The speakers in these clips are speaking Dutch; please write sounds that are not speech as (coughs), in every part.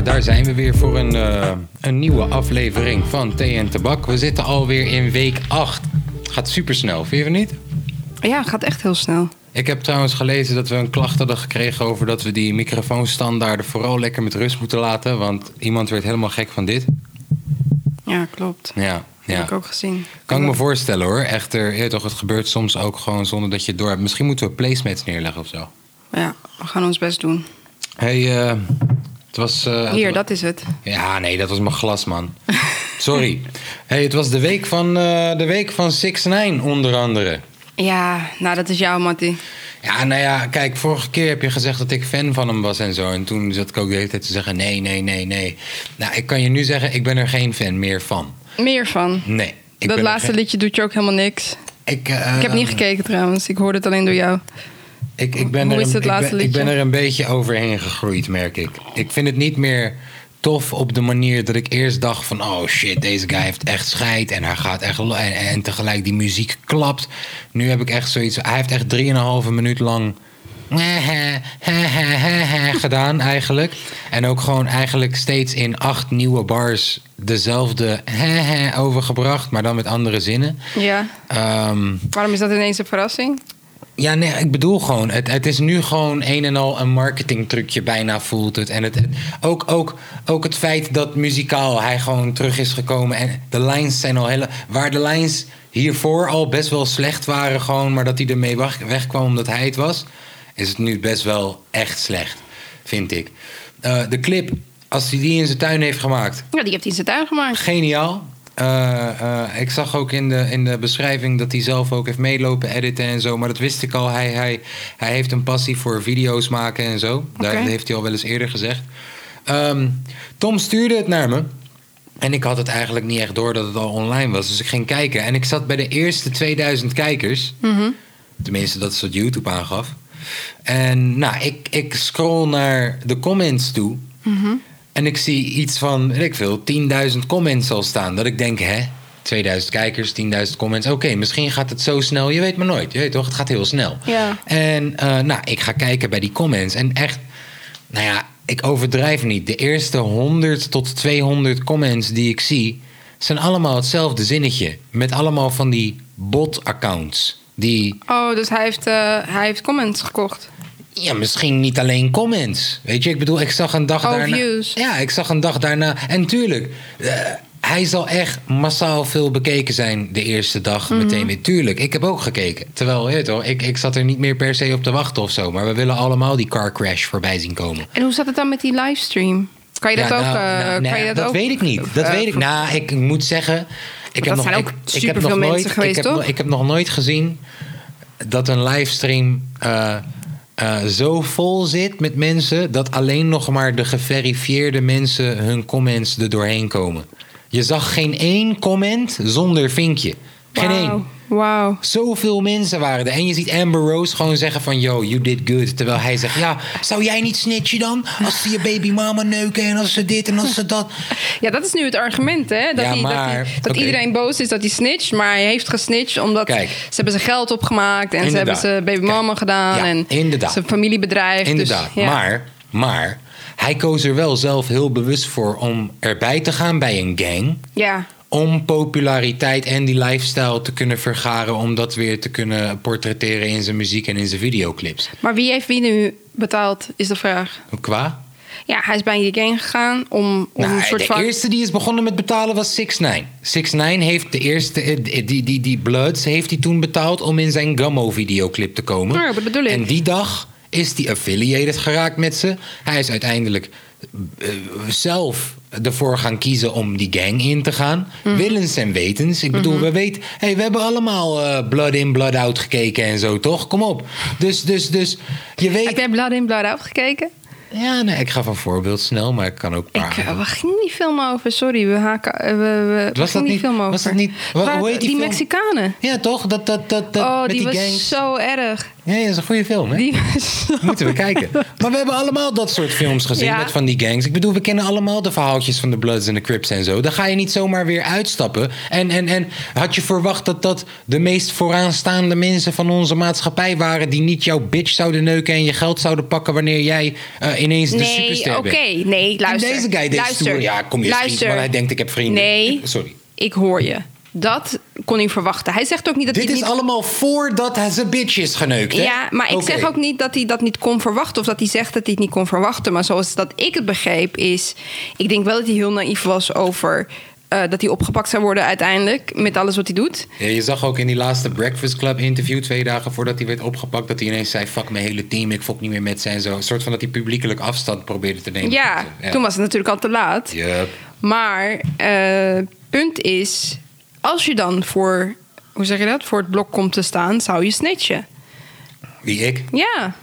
Ja, daar zijn we weer voor een, eh, een nieuwe aflevering van Thee en Tabak. We zitten alweer in week 8. Gaat super snel, vind je niet? Ja, gaat echt heel snel. Ik heb trouwens gelezen dat we een klacht hadden gekregen over dat we die microfoonstandaarden vooral lekker met rust moeten laten. Want iemand werd helemaal gek van dit. Ja, klopt. Ja, Dat ja. heb ik ook gezien. Kan ik me voorstellen hoor. Echter, ja, toch, het gebeurt soms ook gewoon zonder dat je het door hebt. Misschien moeten we placemats neerleggen of zo. Ja, we gaan ons best doen. hey, eh, het was... eh, Hier, dat is het. Ja, nee, dat was mijn glas, man. Sorry. hey, het was de week van, eh de week van 6 9 onder andere. Ja, nou, dat is jou, Mattie. Ja, nou ja, kijk, vorige keer heb je gezegd dat ik fan van hem was en zo. En toen zat ik ook de hele tijd te zeggen: nee, nee, nee, nee. Nou, ik kan je nu zeggen, ik ben er geen fan meer van. Meer van. Nee. Ik dat ben laatste geen- liedje doet je ook helemaal niks. Ik, eh, ik heb niet gekeken trouwens. Ik hoorde het alleen door jou. Ik, ik, ben er een, ik, ben, ik ben er een beetje overheen gegroeid, merk ik. Ik vind het niet meer tof op de manier dat ik eerst dacht van... oh shit, deze guy heeft echt scheid en hij gaat echt... En, en tegelijk die muziek klapt. Nu heb ik echt zoiets... Hij heeft echt drieënhalve minuut lang... (laughs) gedaan eigenlijk. En ook gewoon eigenlijk steeds in acht nieuwe bars... dezelfde (laughs) overgebracht, maar dan met andere zinnen. Ja. Ehm Waarom is dat ineens een verrassing? Ja, nee, ik bedoel gewoon, het, het is nu gewoon een en al een marketingtrucje bijna voelt het. En het, het- ook, ook, ook het feit dat muzikaal hij gewoon terug is gekomen. En de lines zijn al hele... Waar de lines hiervoor al best wel slecht waren gewoon... maar dat hij ermee weg- wegkwam omdat hij het was... is het nu best wel echt slecht, vind ik. Eh, de clip, als hij die in zijn tuin heeft gemaakt... Ja, die heeft hij in zijn tuin gemaakt. Geniaal. Eh, eh, ik zag ook in de, in de beschrijving dat hij zelf ook heeft meelopen editen en zo. Maar dat wist ik al. Hij, hij, hij heeft een passie voor video's maken en zo. Daar Oké. heeft hij al wel eens eerder gezegd. Ehm, Tom stuurde het naar me. En ik had het eigenlijk niet echt door dat het al online was. Dus ik ging kijken. En ik zat bij de eerste 2000 kijkers. Mhm. Tenminste, dat is wat YouTube aangaf. En nou, ik, ik scroll naar de comments toe. Mhm. En ik zie iets van, weet ik veel, 10.000 comments al staan. Dat ik denk, hè, 2000 kijkers, 10.000 comments. Oké, misschien gaat het zo snel. Je weet maar nooit. Je weet toch, het gaat heel snel. Ja. En eh, nou, ik ga kijken bij die comments. En echt, nou ja, ik overdrijf niet. De eerste 100 tot 200 comments die ik zie... zijn allemaal hetzelfde zinnetje. Met allemaal van die bot-accounts. Die Oh, dus hij heeft, eh, hij heeft comments gekocht. Ja, misschien niet alleen comments. Weet je, ik bedoel, ik zag een dag Oh, daarna. views. Ja, ik zag een dag daarna. En tuurlijk, eh, hij zal echt massaal veel bekeken zijn de eerste dag Mhm. meteen weer. Tuurlijk, ik heb ook gekeken. Terwijl, weet toch, ik, ik zat er niet meer per se op te wachten of zo. Maar we willen allemaal die car crash voorbij zien komen. En hoe zat het dan met die livestream? Kan je dat Ja, ook... nou, eh, nou, kan nee, je dat, dat ook, weet ik niet. Dat eh, weet ik. Nou, ik moet zeggen. Ik heb dat nog, zijn ook ik, ik heb nog nooit, geweest, ik heb, ik heb nog nooit gezien dat een livestream eh, zo vol zit met mensen dat alleen nog maar de geverifieerde mensen hun comments er doorheen komen. Je zag geen één comment zonder vinkje. Geen één. Wauw. Zoveel mensen waren er. En je ziet Amber Rose gewoon zeggen van... Yo, you did good. Terwijl hij zegt... Ja, zou jij niet snitchen dan? Als ze je baby mama neuken en als ze dit en als ze dat. (laughs) Ja, dat is nu het argument, hè? Dat, Ja, dat, iedereen boos is dat hij snitcht. Maar hij heeft gesnitcht omdat Kijk. ze hebben zijn geld opgemaakt. En ze hebben Inderdaad. zijn babymama Kijk. gedaan. Ja, en inderdaad. zijn familie bedreigd. Inderdaad. Dus, ja. Maar, maar... Hij koos er wel zelf heel bewust voor om erbij te gaan bij een gang. Ja, Om populariteit en die lifestyle te kunnen vergaren. Om dat weer te kunnen portretteren in zijn muziek en in zijn videoclips. maar wie heeft wie nu betaald, is de vraag. Qua? Ja, hij is bij die gang gegaan om, om Nou, een soort de van... eerste die is begonnen met betalen was 6 9 6 9 heeft de eerste, eh, die, die, die, die Bloods heeft hij toen betaald om in zijn Gummo-videoclip te komen. Ja, dat bedoel ik. En die dag is hij affiliated geraakt met ze. Hij is uiteindelijk eh, zelf ervoor gaan kiezen om die gang in te gaan. Mhm. Willens en wetens. Ik bedoel, we weten... Hey, we hebben allemaal eh, Blood in, Blood out gekeken en zo, toch? Kom op. Dus, dus, dus... Je weet... Heb jij Blood in, Blood out gekeken? Ja, nee, ik ga van voorbeeld snel, maar ik kan ook... Ik, paar- eh, waar ging die film over? Sorry, we haken... eh, We, we, Was dat die niet- film over? was dat niet- wa- Waar- hoe heet die die film? Mexicanen. Ja, toch? Dat, dat, dat, dat, Oh, met die, die, was gangs. zo erg. Ja, ja, dat is een goede film, hè? Die was zo... (laughs) Moeten we kijken. Maar we hebben allemaal dat soort films gezien Ja. met van die gangs. Ik bedoel, we kennen allemaal de verhaaltjes van de Bloods en de Crips en zo. Dan ga je niet zomaar weer uitstappen. En, en, en had je verwacht dat dat de meest vooraanstaande mensen van onze maatschappij waren... die niet jouw bitch zouden neuken en je geld zouden pakken... wanneer jij eh, ineens de nee, superster oké. bent. Nee, luister. En deze guy deed luister, stoer. Ja, kom je luister. want hij denkt ik heb vrienden. Nee. Sorry. Ik hoor je. Dat kon hij verwachten. Hij zegt ook niet dat Dit hij is niet... allemaal voordat hij zijn bitch is geneukt, hè? Ja, maar ik Oké. zeg ook niet dat hij dat niet kon verwachten... of dat hij zegt dat hij het niet kon verwachten. Maar zoals dat ik het begreep is... ik denk wel dat hij heel naïef was over... eh, dat hij opgepakt zou worden uiteindelijk... met alles wat hij doet. Ja, je zag ook in die laatste Breakfast Club interview... twee dagen voordat hij werd opgepakt... dat hij ineens zei, fuck mijn hele team, ik fok niet meer met ze en zo. Een soort van dat hij publiekelijk afstand probeerde te nemen. Ja, toen was het natuurlijk al te laat. Yup. Maar eh punt is... als je dan voor... hoe zeg je dat? Voor het blok komt te staan... zou je snitchen. Wie, ik? Ja.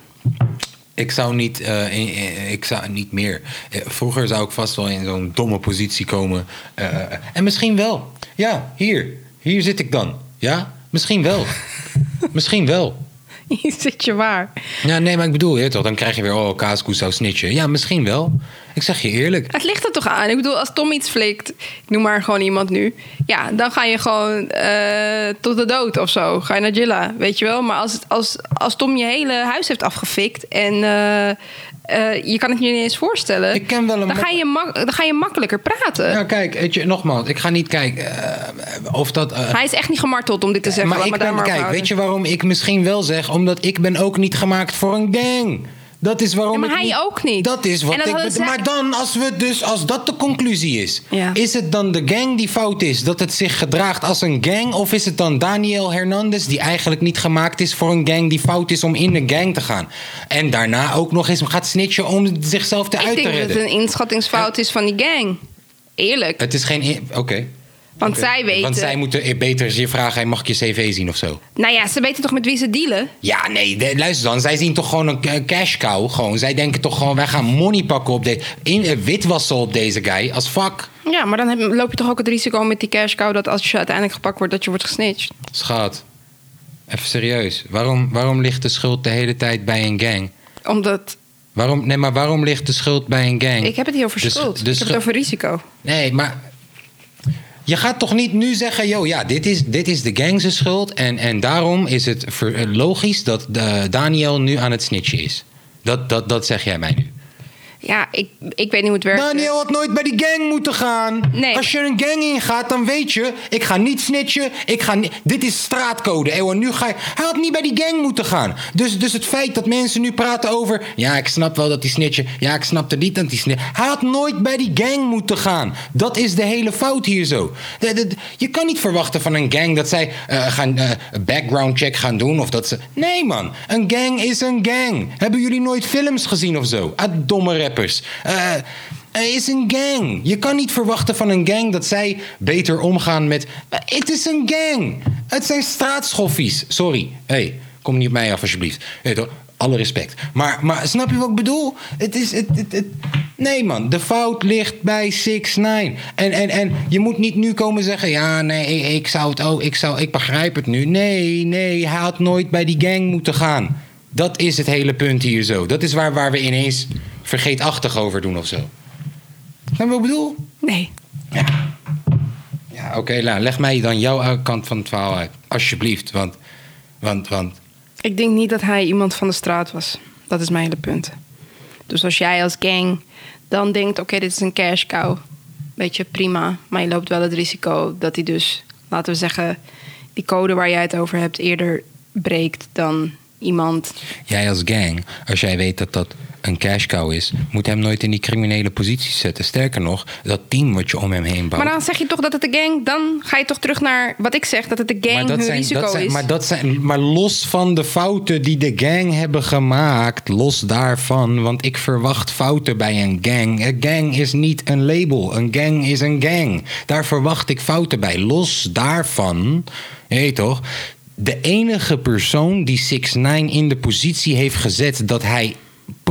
Ik zou niet, eh, in- in- ik zou niet meer. Eh, vroeger zou ik vast wel in zo'n domme positie komen. Eh, en misschien wel. Ja, hier. Hier zit ik dan. Ja, misschien wel. (laughs) misschien wel. (laughs) Hier zit je waar. Ja, nee, maar ik bedoel, je toch, dan krijg je weer, oh, Kaaskoes zou snitchen. Ja, misschien wel. Ik zeg je eerlijk. Het ligt er toch aan. Ik bedoel, als Tom iets flikt, ik noem maar gewoon iemand nu. Ja, dan ga je gewoon eh, tot de dood of zo. Ga je naar Jilla, weet je wel. Maar als, het- als, als Tom je hele huis heeft afgefikt en eh, eh, je kan het je niet eens voorstellen. Ik ken wel een dan, ga je mak- dan ga je makkelijker praten. Ja, kijk, weet je, nogmaals, ik ga niet kijken eh, of dat... eh, Hij is echt niet gemarteld om dit te zeggen. maar ik ben, maar kijk, weet je waarom ik misschien wel zeg? Omdat ik ben ook niet gemaakt voor een gang. Dat is waarom Ja, maar ik hij niet, ook niet. Dat is wat dat ik. Maar dan, als we dus, als dat de conclusie is, Ja. is het dan de gang die fout is, dat het zich gedraagt als een gang, of is het dan Daniel Hernandez die eigenlijk niet gemaakt is voor een gang die fout is om in de gang te gaan, en daarna ook nog eens gaat snitchen om zichzelf ik eruit te denk dat redden? het een inschattingsfout is van die gang. Eerlijk. Het is geen. Oké. Want zij weten... Want zij moeten beter je vragen: mag ik je cv zien of zo? Nou ja, ze weten toch met wie ze dealen? Ja, nee, de- luister dan. Zij zien toch gewoon een ca- cash cow. Gewoon. Zij denken toch gewoon, wij gaan money pakken op deze... In, eh, witwassen op deze guy. Als fuck. Ja, maar dan heb- loop je toch ook het risico met die cash cow... dat als je uiteindelijk gepakt wordt, dat je wordt gesnitcht. Schat. Even serieus. Waarom, waarom ligt de schuld de hele tijd bij een gang? Omdat... Waarom, nee, maar waarom ligt de schuld bij een gang? Ik heb het niet over sch- schuld. de ik heb het over risico. Nee, maar... Je gaat toch niet nu zeggen, yo, ja, dit is, dit is de gangse schuld... En, en daarom is het logisch dat eh, Daniel nu aan het snitchen is. Dat, dat, dat zeg jij mij nu. Ja, ik, ik weet niet hoe het werkt. Daniel had nooit bij die gang moeten gaan. Nee. Als je een gang ingaat, dan weet je... ik ga niet snitchen, ik ga niet... Dit is straatcode, eeuw. Nu ga je... Hij had niet bij die gang moeten gaan. Dus, dus het feit dat mensen nu praten over... ja, ik snap wel dat die snitchen... ja, ik snapte niet dat die snitchen... Hij had nooit bij die gang moeten gaan. Dat is de hele fout hier zo. De- de- de- je kan niet verwachten van een gang dat zij eh, gaan eh, een background check gaan doen... of dat ze... Nee, man. Een gang is een gang. Hebben jullie nooit films gezien of zo? Ah, domme rappers. Eh, is een gang. Je kan niet verwachten van een gang dat zij beter omgaan met. Het is een gang. Het zijn straatschoffies. Sorry. hey, kom niet op mij af alsjeblieft. Alle respect. Maar, maar snap je wat ik bedoel? Het is. Het, het, het- Nee, man. De fout ligt bij 6 9 En, en, en je moet niet nu komen zeggen. Ja, nee, ik, ik zou het ook. Ik, zou, ik begrijp het nu. Nee, nee. Hij had nooit bij die gang moeten gaan. Dat is het hele punt hier zo. Dat is waar, waar we ineens vergeetachtig over doen of zo. Snap je wat ik bedoel? Nee. Ja, oké, nou, leg mij dan jouw kant van het verhaal uit. Alsjeblieft, want... Want, want... Ik denk niet dat hij iemand van de straat was. Dat is mijn hele punt. Dus als jij als gang dan denkt... oké, dit is een cash cow. Weet je, prima. Maar je loopt wel het risico dat hij dus... laten we zeggen, die code waar jij het over hebt... eerder breekt dan iemand... Jij als gang, als jij weet dat dat een cash cow is... moet hem nooit in die criminele positie zetten. Sterker nog, dat team wat je om hem heen bouwt... Maar dan zeg je toch dat het de gang... dan ga je toch terug naar wat ik zeg... dat het de gang hun risico dat zijn, is. Maar, dat zijn, maar los van de fouten die de gang hebben gemaakt, los daarvan, want ik verwacht fouten bij een gang. Een gang is niet een label, een gang is een gang. Daar verwacht ik fouten bij. Los daarvan, weet toch, de enige persoon die 6 9 in de positie heeft gezet dat hij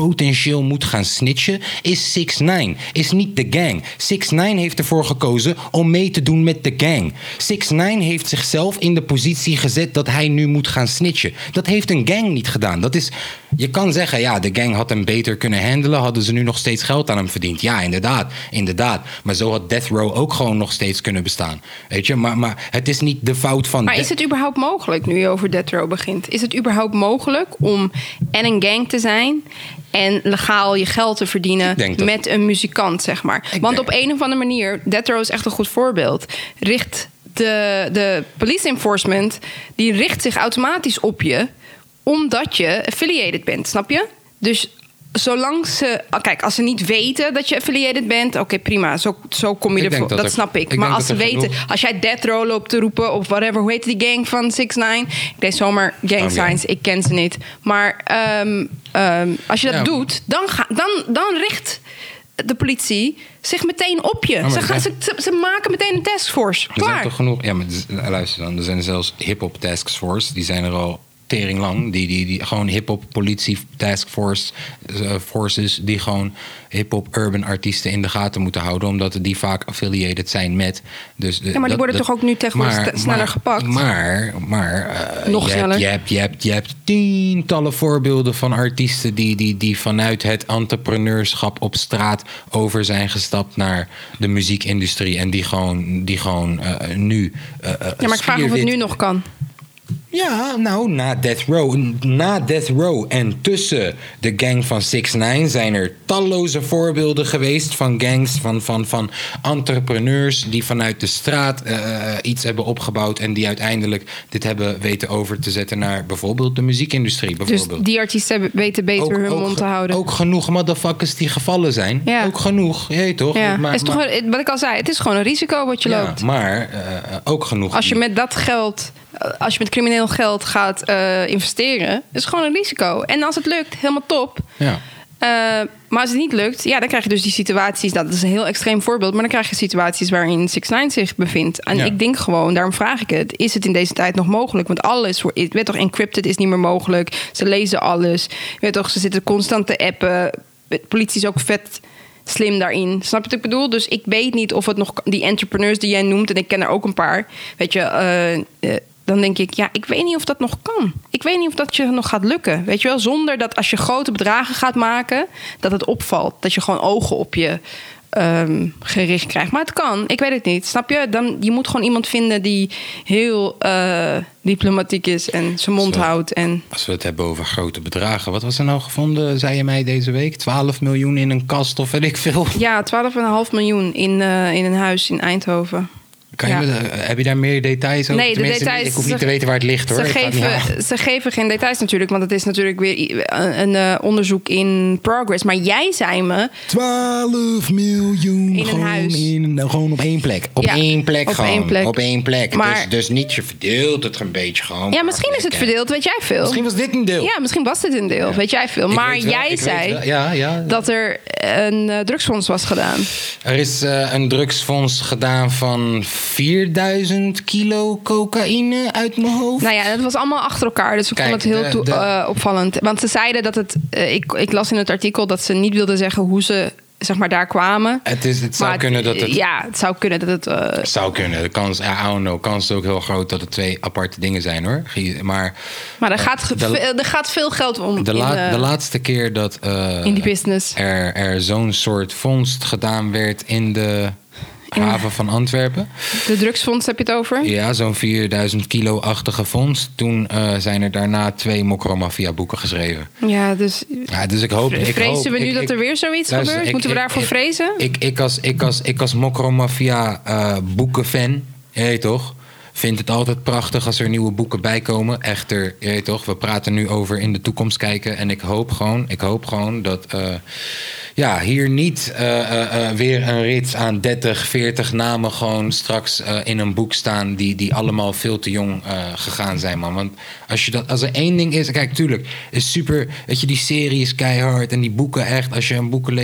potentieel moet gaan snitchen, is 6 9 Is niet de gang. 6 9 heeft ervoor gekozen om mee te doen met de gang. 6 9 heeft zichzelf in de positie gezet dat hij nu moet gaan snitchen. Dat heeft een gang niet gedaan. Dat is. je kan zeggen, ja, de gang had hem beter kunnen handelen. Hadden ze nu nog steeds geld aan hem verdiend? Ja, inderdaad. Inderdaad. Maar zo had Death Row ook gewoon nog steeds kunnen bestaan. Weet je, maar, maar het is niet de fout van. Maar de- is het überhaupt mogelijk, nu je over Death Row begint? Is het überhaupt mogelijk om en een gang te zijn en legaal je geld te verdienen dat- met een muzikant, zeg maar? Ik Want denk- op een of andere manier, Death Row is echt een goed voorbeeld, richt de, de police enforcement, die richt zich automatisch op je, omdat je affiliated bent, snap je? Dus zolang ze, ah, kijk, als ze niet weten dat je affiliated bent, oké, prima, zo, zo kom je Ik ervoor. dat Dat, er- snap ik. ik maar als ze weten, genoeg- als jij Death Row loopt te roepen of whatever, hoe heet die gang van 6 9 Ik deed zomaar gang Oh, signs, ik ken ze niet. Maar ehm, ehm, als je dat Ja. doet, dan, ga, dan, dan richt de politie zich meteen op je. maar ze, gaan, ze, maken meteen een taskforce. Er zijn Klaar. toch genoeg. Ja, maar luister dan. Er zijn zelfs hip-hop task force. Die zijn er al tering lang. Die, die, die gewoon hip-hop politie task force, eh, forces. Die gewoon hip-hop urban artiesten in de gaten moeten houden. Omdat die vaak affiliated zijn met. Dus de- Ja, maar die worden toch ook nu tegenwoordig st- sneller gepakt? Maar, maar eh, Nog je, hebt, sneller. je, hebt, je, hebt, je hebt tientallen voorbeelden van artiesten die, die, die vanuit het entrepreneurschap op straat over zijn gestapt naar de muziekindustrie. En die gewoon, die gewoon eh, nu. Ja, maar ik vraag of het nu nog kan. Ja, nou, na Death Row. Na Death Row en tussen de gang van 6 9 zijn er talloze voorbeelden geweest van gangs, van, van, van entrepreneurs die vanuit de straat eh, iets hebben opgebouwd en die uiteindelijk dit hebben weten over te zetten naar bijvoorbeeld de muziekindustrie. Dus Bijvoorbeeld. die artiesten weten beter hun mond te houden. Ook genoeg motherfuckers die gevallen zijn. Ja. Ook genoeg, je toch? ja. Maar- is toch maar- wat ik al zei, het is gewoon een risico wat je ja, loopt. maar eh, ook genoeg. Als je met dat geld, eh, als je met crimineel geld gaat eh, investeren, is gewoon een risico. En als het lukt, helemaal top. Ja. Eh, maar als het niet lukt, ja, dan krijg je dus die situaties. Dat is een heel extreem voorbeeld, maar dan krijg je situaties waarin 6 9 zich bevindt. En Ja. ik denk gewoon, daarom vraag ik het: is het in deze tijd nog mogelijk? Want alles, weet toch, encrypted is niet meer mogelijk. Ze lezen alles. Weet toch, ze zitten constant te appen. De politie is ook vet slim daarin. Snap je wat ik bedoel? Dus ik weet niet of het nog die entrepreneurs die jij noemt, en ik ken er ook een paar. Weet je, eh, dan denk ik, ja, ik weet niet of dat nog kan. Ik weet niet of dat je nog gaat lukken. Weet je wel, zonder dat als je grote bedragen gaat maken, dat het opvalt. Dat je gewoon ogen op je ehm, gericht krijgt. Maar het kan, ik weet het niet. Snap je? Dan, je moet gewoon iemand vinden die heel eh, diplomatiek is en zijn mond houdt. En Als we het hebben over grote bedragen. Wat was er nou gevonden, zei je mij deze week? 12 miljoen in een kast of weet ik veel. ja, 12,5 miljoen in, eh, in een huis in Eindhoven. Kan je Ja. me, eh, heb je daar meer details over? Nee, de details- Ik hoef niet ze- te weten waar het ligt hoor. Ze geven, ze geven geen details natuurlijk, want het is natuurlijk weer i- een, een, eh, onderzoek in progress. Maar jij zei me, 12 miljoen In een gewoon, huis. in- gewoon op één plek. Op Ja, één plek op gewoon. één plek. Op één plek. Maar- dus, dus niet je verdeelt het een beetje gewoon. ja, misschien is het verdeeld, weet jij veel. Misschien was dit een deel. Ja, misschien was dit een deel, weet jij veel. Ik Maar wel- jij zei wel- ja, ja. dat er een eh, drugsfonds was gedaan. Er is eh, een drugsfonds gedaan van 4000 kilo cocaïne uit mijn hoofd. Nou ja, dat was allemaal achter elkaar. Dus ik Kijk, vond het heel de- toe- de- eh, opvallend. Want ze zeiden dat het... eh, ik, ik las in het artikel dat ze niet wilden zeggen hoe ze zeg maar, daar kwamen. Het, is, het zou Maar kunnen dat het... Ja, het zou kunnen dat het... eh, zou kunnen. De kans, I don't know. Kans is ook heel groot dat het twee aparte dingen zijn hoor. Maar maar er gaat, de- er gaat veel geld om de, laatste keer dat in die business. er, er zo'n soort vondst gedaan werd in de haven van Antwerpen. De drugsfonds heb je het over? Ja, zo'n 4000 kilo-achtige vondst. Toen eh, zijn er daarna twee Mokromafia boeken geschreven. Ja, dus Ja, dus ik hoop... ik vrezen hoop- we nu ik- dat er weer zoiets Luister, gebeurt? ik- Moeten we daarvoor vrezen? Ik, ik als, ik als, ik als Mokromafia eh boekenfan, je weet toch... Vind het altijd prachtig als er nieuwe boeken bij komen. Echter, je weet toch, we praten nu over in de toekomst kijken. En ik hoop gewoon, ik hoop gewoon dat eh, ja, hier niet eh, eh, weer een rits aan 30, 40 namen gewoon straks in een boek staan die, die allemaal veel te jong gegaan zijn, man. Want als, je dat, als er één ding is, kijk, tuurlijk, is super, weet je, die serie is keihard en die boeken echt, als je een boeken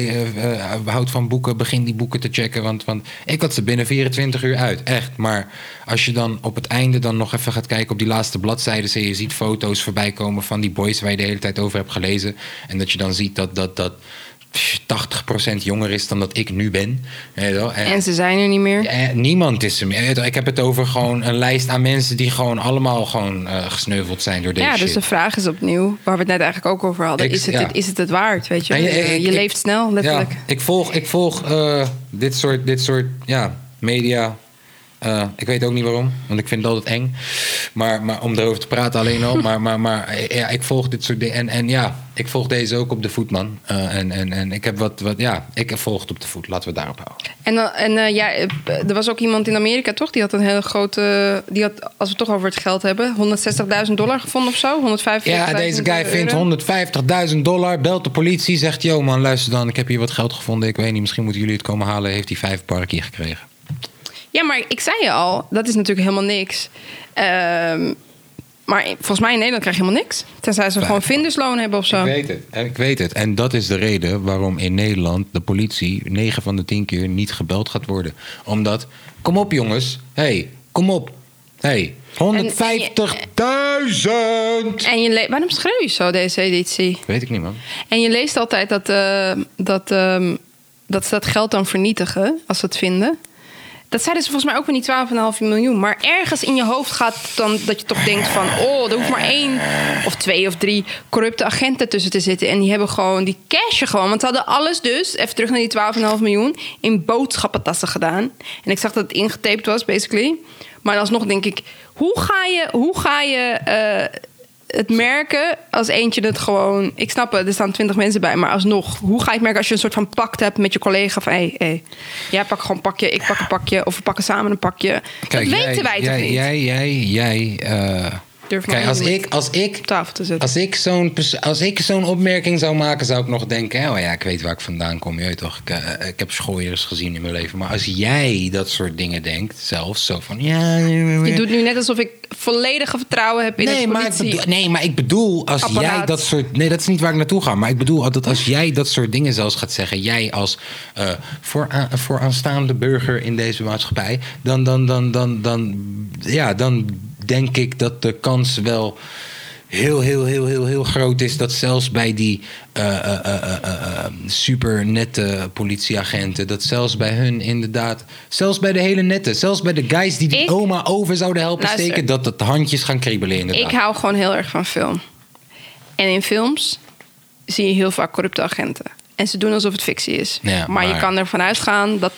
houdt van boeken, begin die boeken te checken, want, want ik had ze binnen 24 uur uit, echt. Maar als je dan op het einde dan nog even gaat kijken op die laatste bladzijden en je ziet foto's voorbij komen van die boys waar je de hele tijd over hebt gelezen en dat je dan ziet dat, dat, dat 80% jonger is dan dat ik nu ben. Wel? En ze zijn er niet meer. Eh, niemand is er meer. Ik heb het over gewoon een lijst aan mensen die gewoon allemaal gewoon eh, gesneuveld zijn door deze Ja, dus shit. de vraag is opnieuw, waar we het net eigenlijk ook over hadden. Ik- is, het, ja. is het het waard, weet je? Je ik- je ik- leeft snel, letterlijk. Ja, ik volg, ik volg eh, dit soort, dit soort ja, media. Eh, ik weet ook niet waarom, want ik vind het altijd eng. Maar, maar om erover te praten alleen al. maar, maar, maar eh, ja, ik volg dit soort dingen. En, en ja, ik volg deze ook op de voet, man. Eh, en, en, en ik heb wat, wat, ja, ik volg het op de voet. Laten we daarop houden. En, dan- en eh, ja, eh, er was ook iemand in Amerika, toch? Die had een hele grote... Die had, als we het toch over het geld hebben... 160.000 dollar gevonden of zo? 145.000 Ja, deze guy vindt euro. 150.000 dollar, belt de politie, zegt... Yo man, luister dan, ik heb hier wat geld gevonden. Ik weet niet, misschien moeten jullie het komen halen. Heeft hij vijf parkie gekregen. Ja, maar ik zei je al, dat is natuurlijk helemaal niks. Ehm, maar volgens mij in Nederland krijg je helemaal niks. Tenzij ze gewoon vindersloon hebben of zo. Ik weet het. En ik weet het. En dat is de reden waarom in Nederland de politie 9 van de 10 keer niet gebeld gaat worden. Omdat, kom op jongens, hey, kom op. hey, 150.000! En je Waarom schreeuw je zo, deze editie? Weet ik niet, man. En je leest altijd dat, eh, dat, ehm, dat ze dat geld dan vernietigen als ze het vinden. Dat zeiden ze volgens mij ook weer niet 12,5 miljoen. Maar ergens in je hoofd gaat dan dat je toch denkt van... oh, er hoeft maar één of twee of drie corrupte agenten tussen te zitten. En die hebben gewoon die cashen gewoon. Want ze hadden alles dus, even terug naar die 12,5 miljoen... in boodschappentassen gedaan. En ik zag dat het ingetaped was, basically. Maar alsnog denk ik, hoe ga je... Hoe ga je eh, het merken als eentje het gewoon... Ik snap het, er staan twintig mensen bij. Maar alsnog, hoe ga je het merken als je een soort van pact hebt met je collega... van hé, hey, hey, jij pakt gewoon een pakje, ik pak een pakje... of we pakken samen een pakje. dat weten jij, wij toch jij, niet? Jij, jij, jij... eh, Durf kijk, als ik, als ik op tafel te zetten. Als ik zo'n als ik zo'n opmerking zou maken, zou ik nog denken: oh ja, ik weet waar ik vandaan kom. Je weet toch, ik, eh, ik heb schooiers gezien in mijn leven. Maar als jij dat soort dingen denkt, zelfs zo van ja. Je doet nu net alsof ik volledige vertrouwen heb in Nee het maar, bedoel, nee, maar ik bedoel, als Apparaat. jij dat soort. Nee, dat is niet waar ik naartoe ga. Maar ik bedoel dat als jij dat soort dingen zelfs gaat zeggen, jij als eh vooraan, vooraanstaande burger in deze maatschappij, dan, dan, dan, dan, dan, ja, dan denk ik dat de kans wel heel, heel, heel, heel, heel groot is dat zelfs bij die eh, eh, eh, eh, super nette politieagenten, dat zelfs bij hun inderdaad, zelfs bij de hele nette, zelfs bij de guys die die Ik- oma over zouden helpen Luister. steken, dat het handjes gaan kriebelen inderdaad. Ik hou gewoon heel erg van film. En in films zie je heel vaak corrupte agenten. En ze doen alsof het fictie is. Ja, maar, je kan ervan uitgaan dat 80%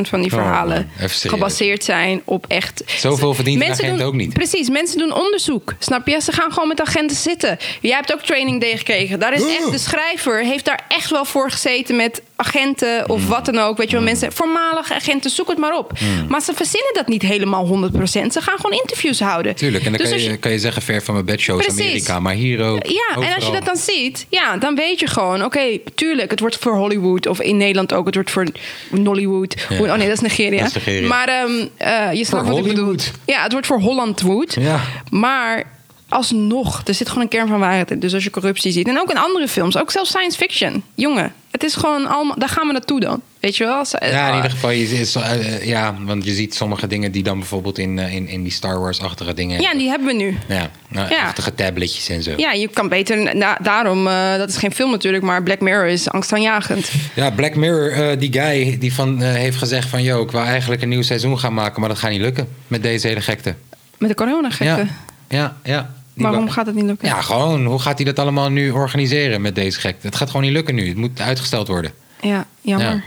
van die Oh, verhalen gebaseerd zijn op echt. Zoveel verdient een agent doen, ook niet. Precies, mensen doen onderzoek. Snap je? Ze gaan gewoon met agenten zitten. Jij hebt ook training day gekregen. Daar is echt, de schrijver heeft daar echt wel voor gezeten met agenten of wat dan ook. Weet je wel, mensen, voormalige agenten, zoek het maar op. Maar ze verzinnen dat niet helemaal 100%. Ze gaan gewoon interviews houden. Tuurlijk, en dan Dus kan, je, kan je zeggen ver van mijn bedshow is Precies. Amerika, maar hier ook. Ja, en als je dat dan ziet, ja, dan weet je gewoon, oké, tuurlijk, het wordt voor Hollywood of in Nederland ook, het wordt voor Nollywood. Ja. Oh nee, dat is Nigeria. Dat is Nigeria. Maar ehm, eh, je snapt wat ik bedoel. Ja, het wordt voor Hollandwood. Ja. Maar alsnog, er zit gewoon een kern van waarheid in. Dus als je corruptie ziet, en ook in andere films, ook zelfs science fiction, jongen, het is gewoon allemaal, daar gaan we naartoe dan. Weet je wel? Als- Ja, in ieder geval, je, is, eh, ja, want je ziet sommige dingen die dan bijvoorbeeld in, eh, in, in die Star Wars-achtige dingen. Ja, die hebben we nu. Ja, nou, Ja. achtige tabletjes en zo. Ja, je kan beter, daarom, eh, dat is geen film natuurlijk, maar Black Mirror is angstaanjagend. Ja, Black Mirror, eh, die guy die van, eh, heeft gezegd van... yo, ik wil eigenlijk een nieuw seizoen gaan maken... maar dat gaat niet lukken met deze hele gekte. Met de corona Ja, ja, ja. Waarom wa- gaat het niet lukken? Ja, gewoon. Hoe gaat hij dat allemaal nu organiseren met deze gekte? Het gaat gewoon niet lukken nu. Het moet uitgesteld worden. Ja, jammer. Ja.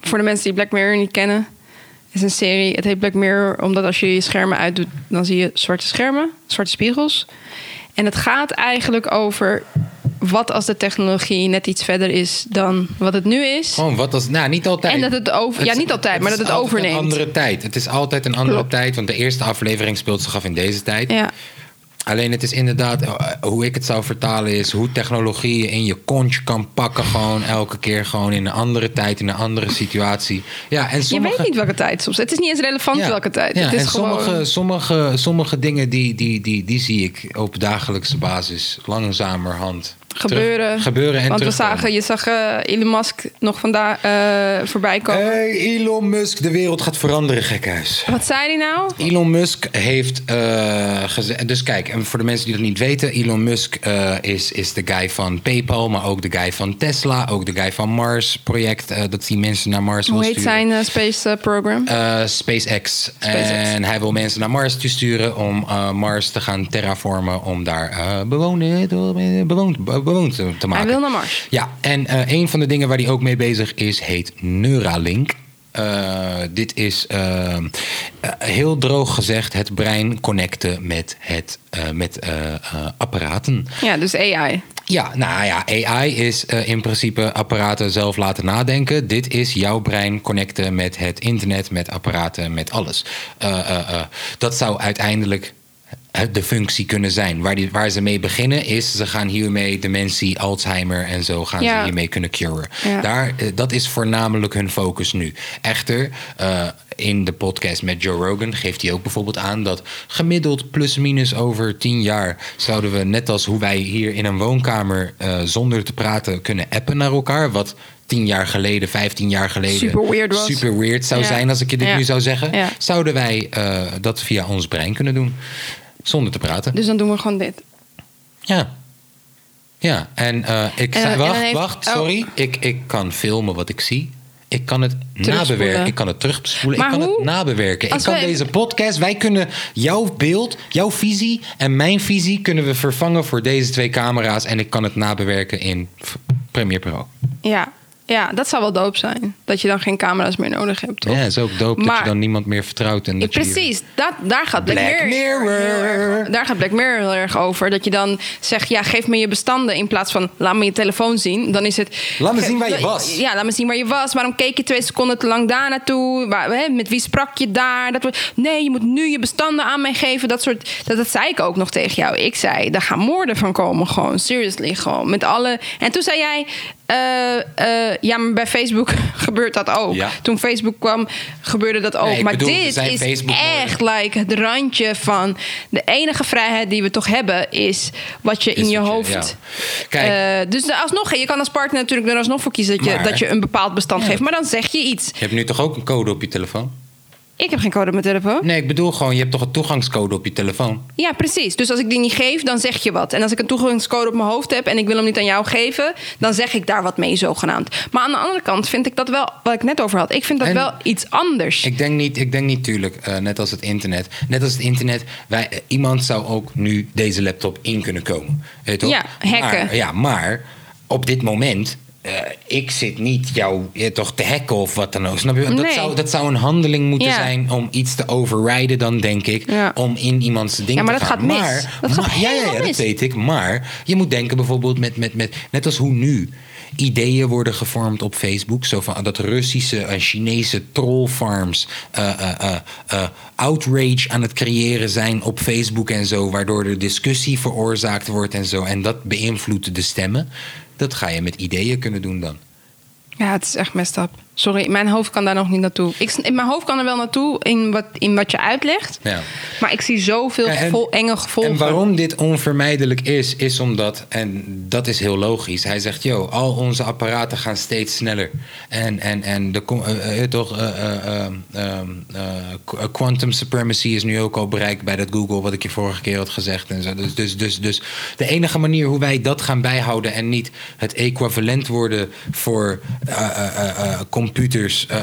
Voor de mensen die Black Mirror niet kennen, is een serie. Het heet Black Mirror omdat als je je schermen uitdoet, dan zie je zwarte schermen, zwarte spiegels. En het gaat eigenlijk over wat als de technologie net iets verder is dan wat het nu is. Gewoon wat als... Nou, niet altijd. En dat het over- ja, is- niet altijd, maar is dat het altijd overneemt. een andere tijd. Het is altijd een andere Klopt. tijd. Want de eerste aflevering speelt zich af in deze tijd. Ja, Alleen het is inderdaad, eh, hoe ik het zou vertalen is hoe technologie je in je kontje kan pakken. Gewoon elke keer gewoon in een andere tijd, in een andere situatie. Ja, en sommige, Je weet niet welke tijd soms. Het is niet eens relevant Ja, welke tijd. Ja, het is en gewoon... sommige, sommige, sommige dingen die, die, die, die zie ik op dagelijkse basis langzamerhand gebeuren. gebeuren en Want we zagen, je zag eh, Elon Musk nog vandaag eh voorbij komen. Hey, Elon Musk, de wereld gaat veranderen, gekhuis. Wat zei hij nou? Elon Musk heeft eh gezegd. Dus kijk, en voor de mensen die dat niet weten, Elon Musk is, is de guy van PayPal, maar ook de guy van Tesla, ook de guy van Mars project. dat die mensen naar Mars Hoe wil heet sturen. zijn eh, space eh, program? Eh, SpaceX. En hij wil mensen naar Mars te sturen om Mars te gaan terraformen. Om daar bewonen, bewoond, bewoond te maken. hij wil naar Mars. Ja, en eh, een van de dingen waar hij ook mee bezig is, heet Neuralink. Eh, dit is eh, heel droog gezegd het brein connecten met, het, met apparaten. Ja, dus AI. Ja, nou ja, AI is in principe apparaten zelf laten nadenken. Dit is jouw brein connecten met het internet, met apparaten, met alles. Dat zou uiteindelijk de functie kunnen zijn. Waar, die, waar ze mee beginnen is, ze gaan hiermee dementie, Alzheimer en zo gaan Ja. ze hiermee kunnen curen. Ja. Daar, eh, dat is voornamelijk hun focus nu. Echter, eh, in de podcast met Joe Rogan geeft hij ook bijvoorbeeld aan dat gemiddeld plus minus over tien jaar zouden we net als hoe wij hier in een woonkamer eh, zonder te praten kunnen appen naar elkaar. Wat tien jaar geleden, vijftien jaar geleden Super weird was. super weird zou Ja. zijn als ik je dit nu zou zeggen. Zouden wij eh, dat via ons brein kunnen doen. Zonder te praten. Dus dan doen we gewoon dit. Ja. Ja, en eh, ik En- zei, wacht, heeft- wacht, oh. sorry. Ik, ik kan filmen wat ik zie. Ik kan het nabewerken. Ik kan het terugspoelen. Maar ik kan hoe? het nabewerken. Als ik kan wij- deze podcast, wij kunnen jouw beeld, jouw visie en mijn visie kunnen we vervangen voor deze twee camera's. En ik kan het nabewerken in Premiere Pro. Ja. Ja, dat zou wel doop zijn. Dat je dan geen camera's meer nodig hebt, toch? Ja, is ook dope dat je dan niemand meer vertrouwt. En dat je precies, dat, daar gaat Black, Black Mirror, daar gaat Black Mirror heel erg over. Dat je dan zegt, ja, geef me je bestanden in plaats van laat me je telefoon zien. Dan is het. Laat me zien waar je was. Ja, laat me zien waar je was. Waarom keek je twee seconden te lang daar naartoe? Waar, hè, met wie sprak je daar? Dat, nee, je moet nu je bestanden aan mij geven. Dat soort. Dat, dat zei ik ook nog tegen jou. Ik zei, daar gaan moorden van komen, gewoon. Seriously, gewoon. Met alle. En toen zei jij. eh, eh, ja, maar bij Facebook (laughs) gebeurt dat ook. Ja. Toen Facebook kwam, gebeurde dat ook. Nee, maar bedoel, dit is echt like het randje van de enige vrijheid die we toch hebben is wat je in je hoofd. ja. Kijk. Eh, dus alsnog, je kan als partner natuurlijk er alsnog voor kiezen dat je, Maar- dat je een bepaald bestand Ja. geeft, maar dan zeg je iets. Je hebt nu toch ook een code op je telefoon? Ik heb geen code op mijn telefoon. Nee, ik bedoel gewoon, je hebt toch een toegangscode op je telefoon? Ja, precies. Dus als ik die niet geef, dan zeg je wat. En als ik een toegangscode op mijn hoofd heb en ik wil hem niet aan jou geven, dan zeg ik daar wat mee zogenaamd. Maar aan de andere kant vind ik dat wel, wat ik net over had, ik vind dat En- wel iets anders. Ik denk niet, ik denk niet tuurlijk, eh, net als het internet. Net als het internet, wij, eh, iemand zou ook nu deze laptop in kunnen komen. Weet je toch? Ja, hacken. Maar, ja, maar op dit moment, eh, ik zit niet jou eh, toch te hacken of wat dan ook. Snap je? Dat, Nee. zou, dat zou een handeling moeten Ja. zijn om iets te overriden dan, denk ik. Ja. Om in iemands ding Ja, maar te dat gaan. gaat mis. Maar, Dat gaat maar- ja, ja, ja, dat mis. weet ik. Maar je moet denken bijvoorbeeld met, met, met net als hoe nu ideeën worden gevormd op Facebook. Zo van dat Russische en Chinese trollfarms eh, outrage aan het creëren zijn op Facebook en zo. Waardoor er discussie veroorzaakt wordt en zo. En dat beïnvloedt de stemmen. Dat ga je met ideeën kunnen doen dan. Ja, het is echt messed. Sorry, mijn hoofd kan daar nog niet naartoe. Ik, s- mijn hoofd kan er wel naartoe in wat, in wat je uitlegt. Ja. Maar ik zie zoveel En- gevol- enge gevolgen. En waarom dit onvermijdelijk is, is omdat, en dat is heel logisch. Hij zegt, yo, al onze apparaten gaan steeds sneller. En, en, en de, toch, qu- quantum supremacy is nu ook al bereikt bij dat Google, wat ik je vorige keer had gezegd. En zo. Dus, dus, dus, dus de enige manier hoe wij dat gaan bijhouden en niet het equivalent worden voor eh, eh, eh, eh, computers, eh,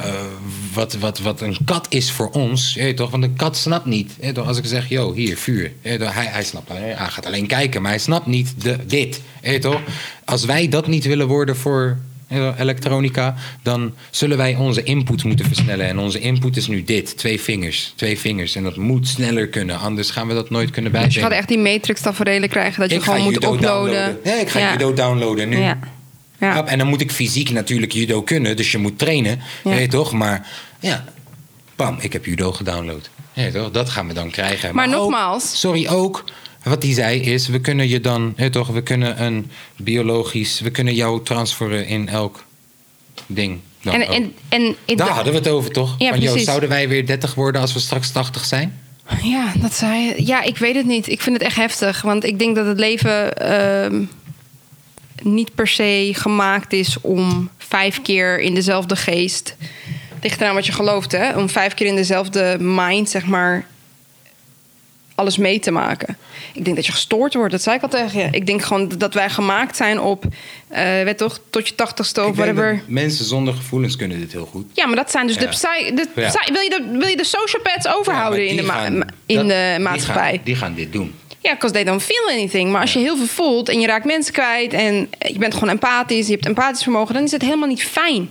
wat, wat, wat een kat is voor ons. Je toch? Want een kat snapt niet. Je toch? Als ik zeg, yo, hier, vuur. Je toch? Hij, hij snapt alleen, hij gaat alleen kijken, maar hij snapt niet de, dit. Je toch? Als wij dat niet willen worden voor je elektronica, dan zullen wij onze input moeten versnellen. En onze input is nu dit: twee vingers. Twee vingers. En dat moet sneller kunnen, anders gaan we dat nooit kunnen Dus je gaat echt die matrix tafereelen krijgen dat je ik gewoon moet uploaden. downloaden. Ja, ik ga ja. judo downloaden nu. Ja. Ja. En dan moet ik fysiek natuurlijk judo kunnen, dus je moet trainen. Ja. Weet toch? Maar ja, bam, ik heb judo gedownload. Ja, toch? Dat gaan we dan krijgen. Maar ook- nogmaals- sorry, ook wat hij zei is, we kunnen je dan, ja, toch? We kunnen een biologisch, we kunnen jou transferen in elk ding. Dan En, ook. en, en, Daar hadden we het over, toch? Ja, Van, zouden wij weer 30 worden als we straks 80 zijn? Ja, dat zei je. Ja, ik weet het niet. Ik vind het echt heftig. Want ik denk dat het leven. ehm, niet per se gemaakt is om vijf keer in dezelfde geest. Ligt eraan wat je gelooft, hè? Om vijf keer in dezelfde mind, zeg maar, alles mee te maken. Ik denk dat je gestoord wordt, dat zei ik al tegen je. Ik denk gewoon dat wij gemaakt zijn op, weet toch, tot je tachtigste of whatever. mensen zonder gevoelens kunnen dit heel goed. Ja, maar dat zijn dus de, psy- de Ja. psy- wil, je de, wil je de sociopaths overhouden Ja, in, de, die ma- gaan- in dat- de die maatschappij? gaan- Die gaan dit doen. Ja, because they don't feel anything. Maar als je heel veel voelt en je raakt mensen kwijt en je bent gewoon empathisch, je hebt empathisch vermogen, dan is het helemaal niet fijn.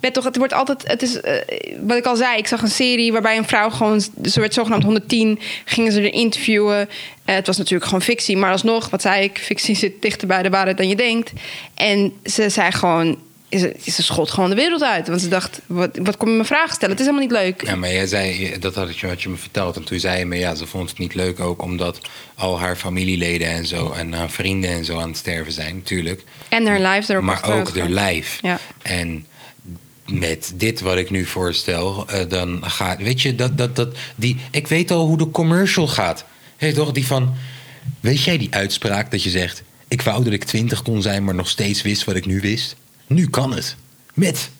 Weet toch, het wordt altijd, het is, eh, wat ik al zei, ik zag een serie waarbij een vrouw gewoon, ze werd zogenaamd 110, gingen ze er interviewen. Eh, het was natuurlijk gewoon fictie, maar alsnog, wat zei ik, fictie zit dichter bij de waarheid dan je denkt. En ze zei gewoon, ze, ze schot gewoon de wereld uit. Want ze dacht, wat, wat kom je me vragen stellen? Het is helemaal niet leuk. Ja, maar jij zei, dat had je, wat je me verteld. En toen zei je me, ja, ze vond het niet leuk ook omdat al haar familieleden en zo en haar vrienden en zo aan het sterven zijn, natuurlijk. En haar lives erop Maar ook haar lijf. Ja. En met dit wat ik nu voorstel, eh, dan gaat, weet je, dat, dat, dat, die, ik weet al hoe de commercial gaat. Hé, toch, die van, weet jij die uitspraak dat je zegt, ik wou dat ik twintig kon zijn, maar nog steeds wist wat ik nu wist? Nu kan het. Met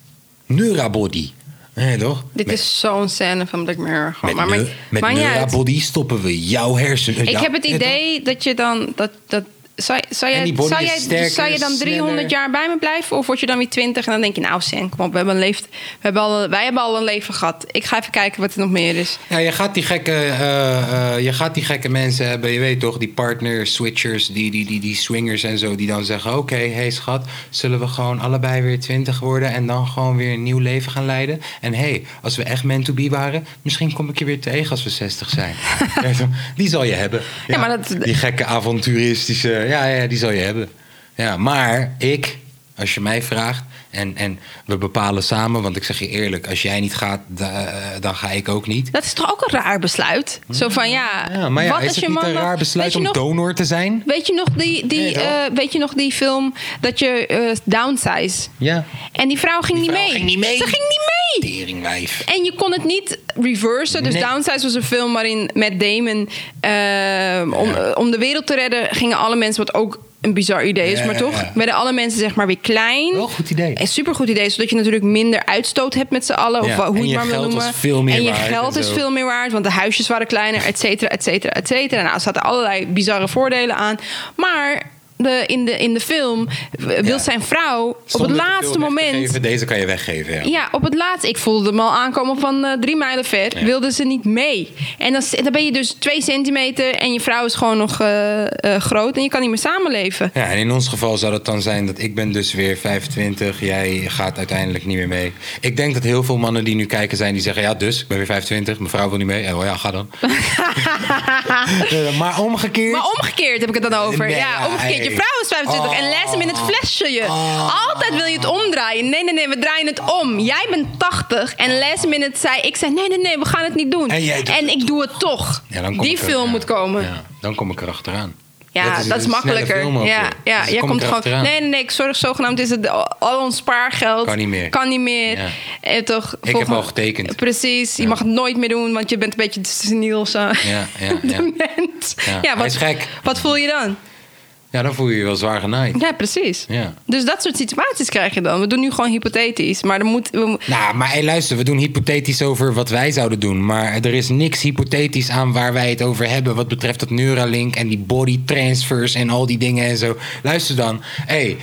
Neurabody. Hé, toch? Dit Met- is zo'n scène van Black Mirror. Gewoon. met, maar met uit. Neurabody stoppen we jouw hersenen. Ik heb het idee dat je dan. Dat, dat, zou, jij, zou, jij, sterker, zou je dan 300 sneller. jaar bij me blijven? Of word je dan weer 20 en dan denk je, nou, Sen, kom op, we hebben een leven, we hebben al, wij hebben al een leven gehad. Ik ga even kijken wat er nog meer is. Ja, je gaat die gekke, eh, eh, je gaat die gekke mensen hebben, je weet toch, die partner switchers, die, die, die, die swingers en zo, die dan zeggen: Oké, hey schat, zullen we gewoon allebei weer twintig worden en dan gewoon weer een nieuw leven gaan leiden? En hey, als we echt meant to be waren, misschien kom ik je weer tegen als we 60 zijn. (laughs) Die zal je hebben. Ja, maar dat- die gekke avonturistische, ja, ja, die zal je hebben. Ja, maar ik, als je mij vraagt. En, en we bepalen samen, want ik zeg je eerlijk, als jij niet gaat, da- eh, dan ga ik ook niet. Dat is toch ook een raar besluit? Zo van ja. Ja, maar ja, wat is als het je niet man een raar besluit om nog- donor te zijn? Weet je nog die, die, Nee, eh, weet je nog die film dat je eh, downsize? Ja. En die vrouw ging, Die niet, mee. ging niet mee. Ze ging niet mee. Teringwijf. En je kon het niet reversen. Dus Nee. Downsize was een film waarin Matt Damon... om, om de wereld te redden gingen alle mensen... wat ook een bizar idee is, Ja, maar toch... ja. werden alle mensen zeg maar weer klein. Wel goed idee. Een supergoed idee, zodat je natuurlijk minder uitstoot hebt met z'n allen. Of Ja, hoe en je het maar wil noemen. veel meer en je geld en is veel meer waard, want de huisjes waren kleiner, et cetera, et cetera, et cetera. Nou, er zaten allerlei bizarre voordelen aan. Maar de, in, de, in de film wil Ja. zijn vrouw op het laatste moment... geven, deze kan je weggeven, ja. Ja, op het laatst. Ik voelde hem al aankomen van eh, drie mijlen ver. Ja. Wilde ze niet mee. En dan, dan ben je dus twee centimeter en je vrouw is gewoon nog eh, eh, groot en je kan niet meer samenleven. Ja, en in ons geval zou het dan zijn dat ik ben dus weer 25, jij gaat uiteindelijk niet meer mee. Ik denk dat heel veel mannen die nu kijken zijn, die zeggen... ja, dus, ik ben weer 25, mijn vrouw wil niet mee. Oh ja, ga dan. (laughs) Maar omgekeerd... Maar omgekeerd heb ik het dan over. Nee, ja, omgekeerd. Je vrouw is 25 en les hem in het flesje je. Altijd wil je het omdraaien. Nee, nee, nee, we draaien het om. Jij bent 80 en les hem in het zei... Ik zei, nee, nee, nee, we gaan het niet doen. En het ik doe het toch. Ja, dan kom Die ik er- film moet komen. Ja, dan kom ik erachteraan. Ja, dat is, makkelijker. ja, ja, Dus jij kom komt ik gewoon. Nee, nee, nee. Ik zorg zogenaamd is het al ons spaargeld. Kan niet meer. Kan niet meer. Ja. Eh, toch, heb volgende- al getekend. Precies. Je mag het nooit meer doen, want je bent een beetje seniel. Zo. Ja, ja, (laughs) ja. Ja, hij wat, is gek. wat voel je dan? Ja, dan voel je je wel zwaar genaaid. Ja, precies. Ja. Dus dat soort situaties krijg je dan. We doen nu gewoon hypothetisch. Maar er moet, we, Nou, maar hey, luister, we doen hypothetisch over wat wij zouden doen. Maar er is niks hypothetisch aan waar wij het over hebben. Wat betreft dat Neuralink en die body transfers en al die dingen en zo. Luister dan. hey,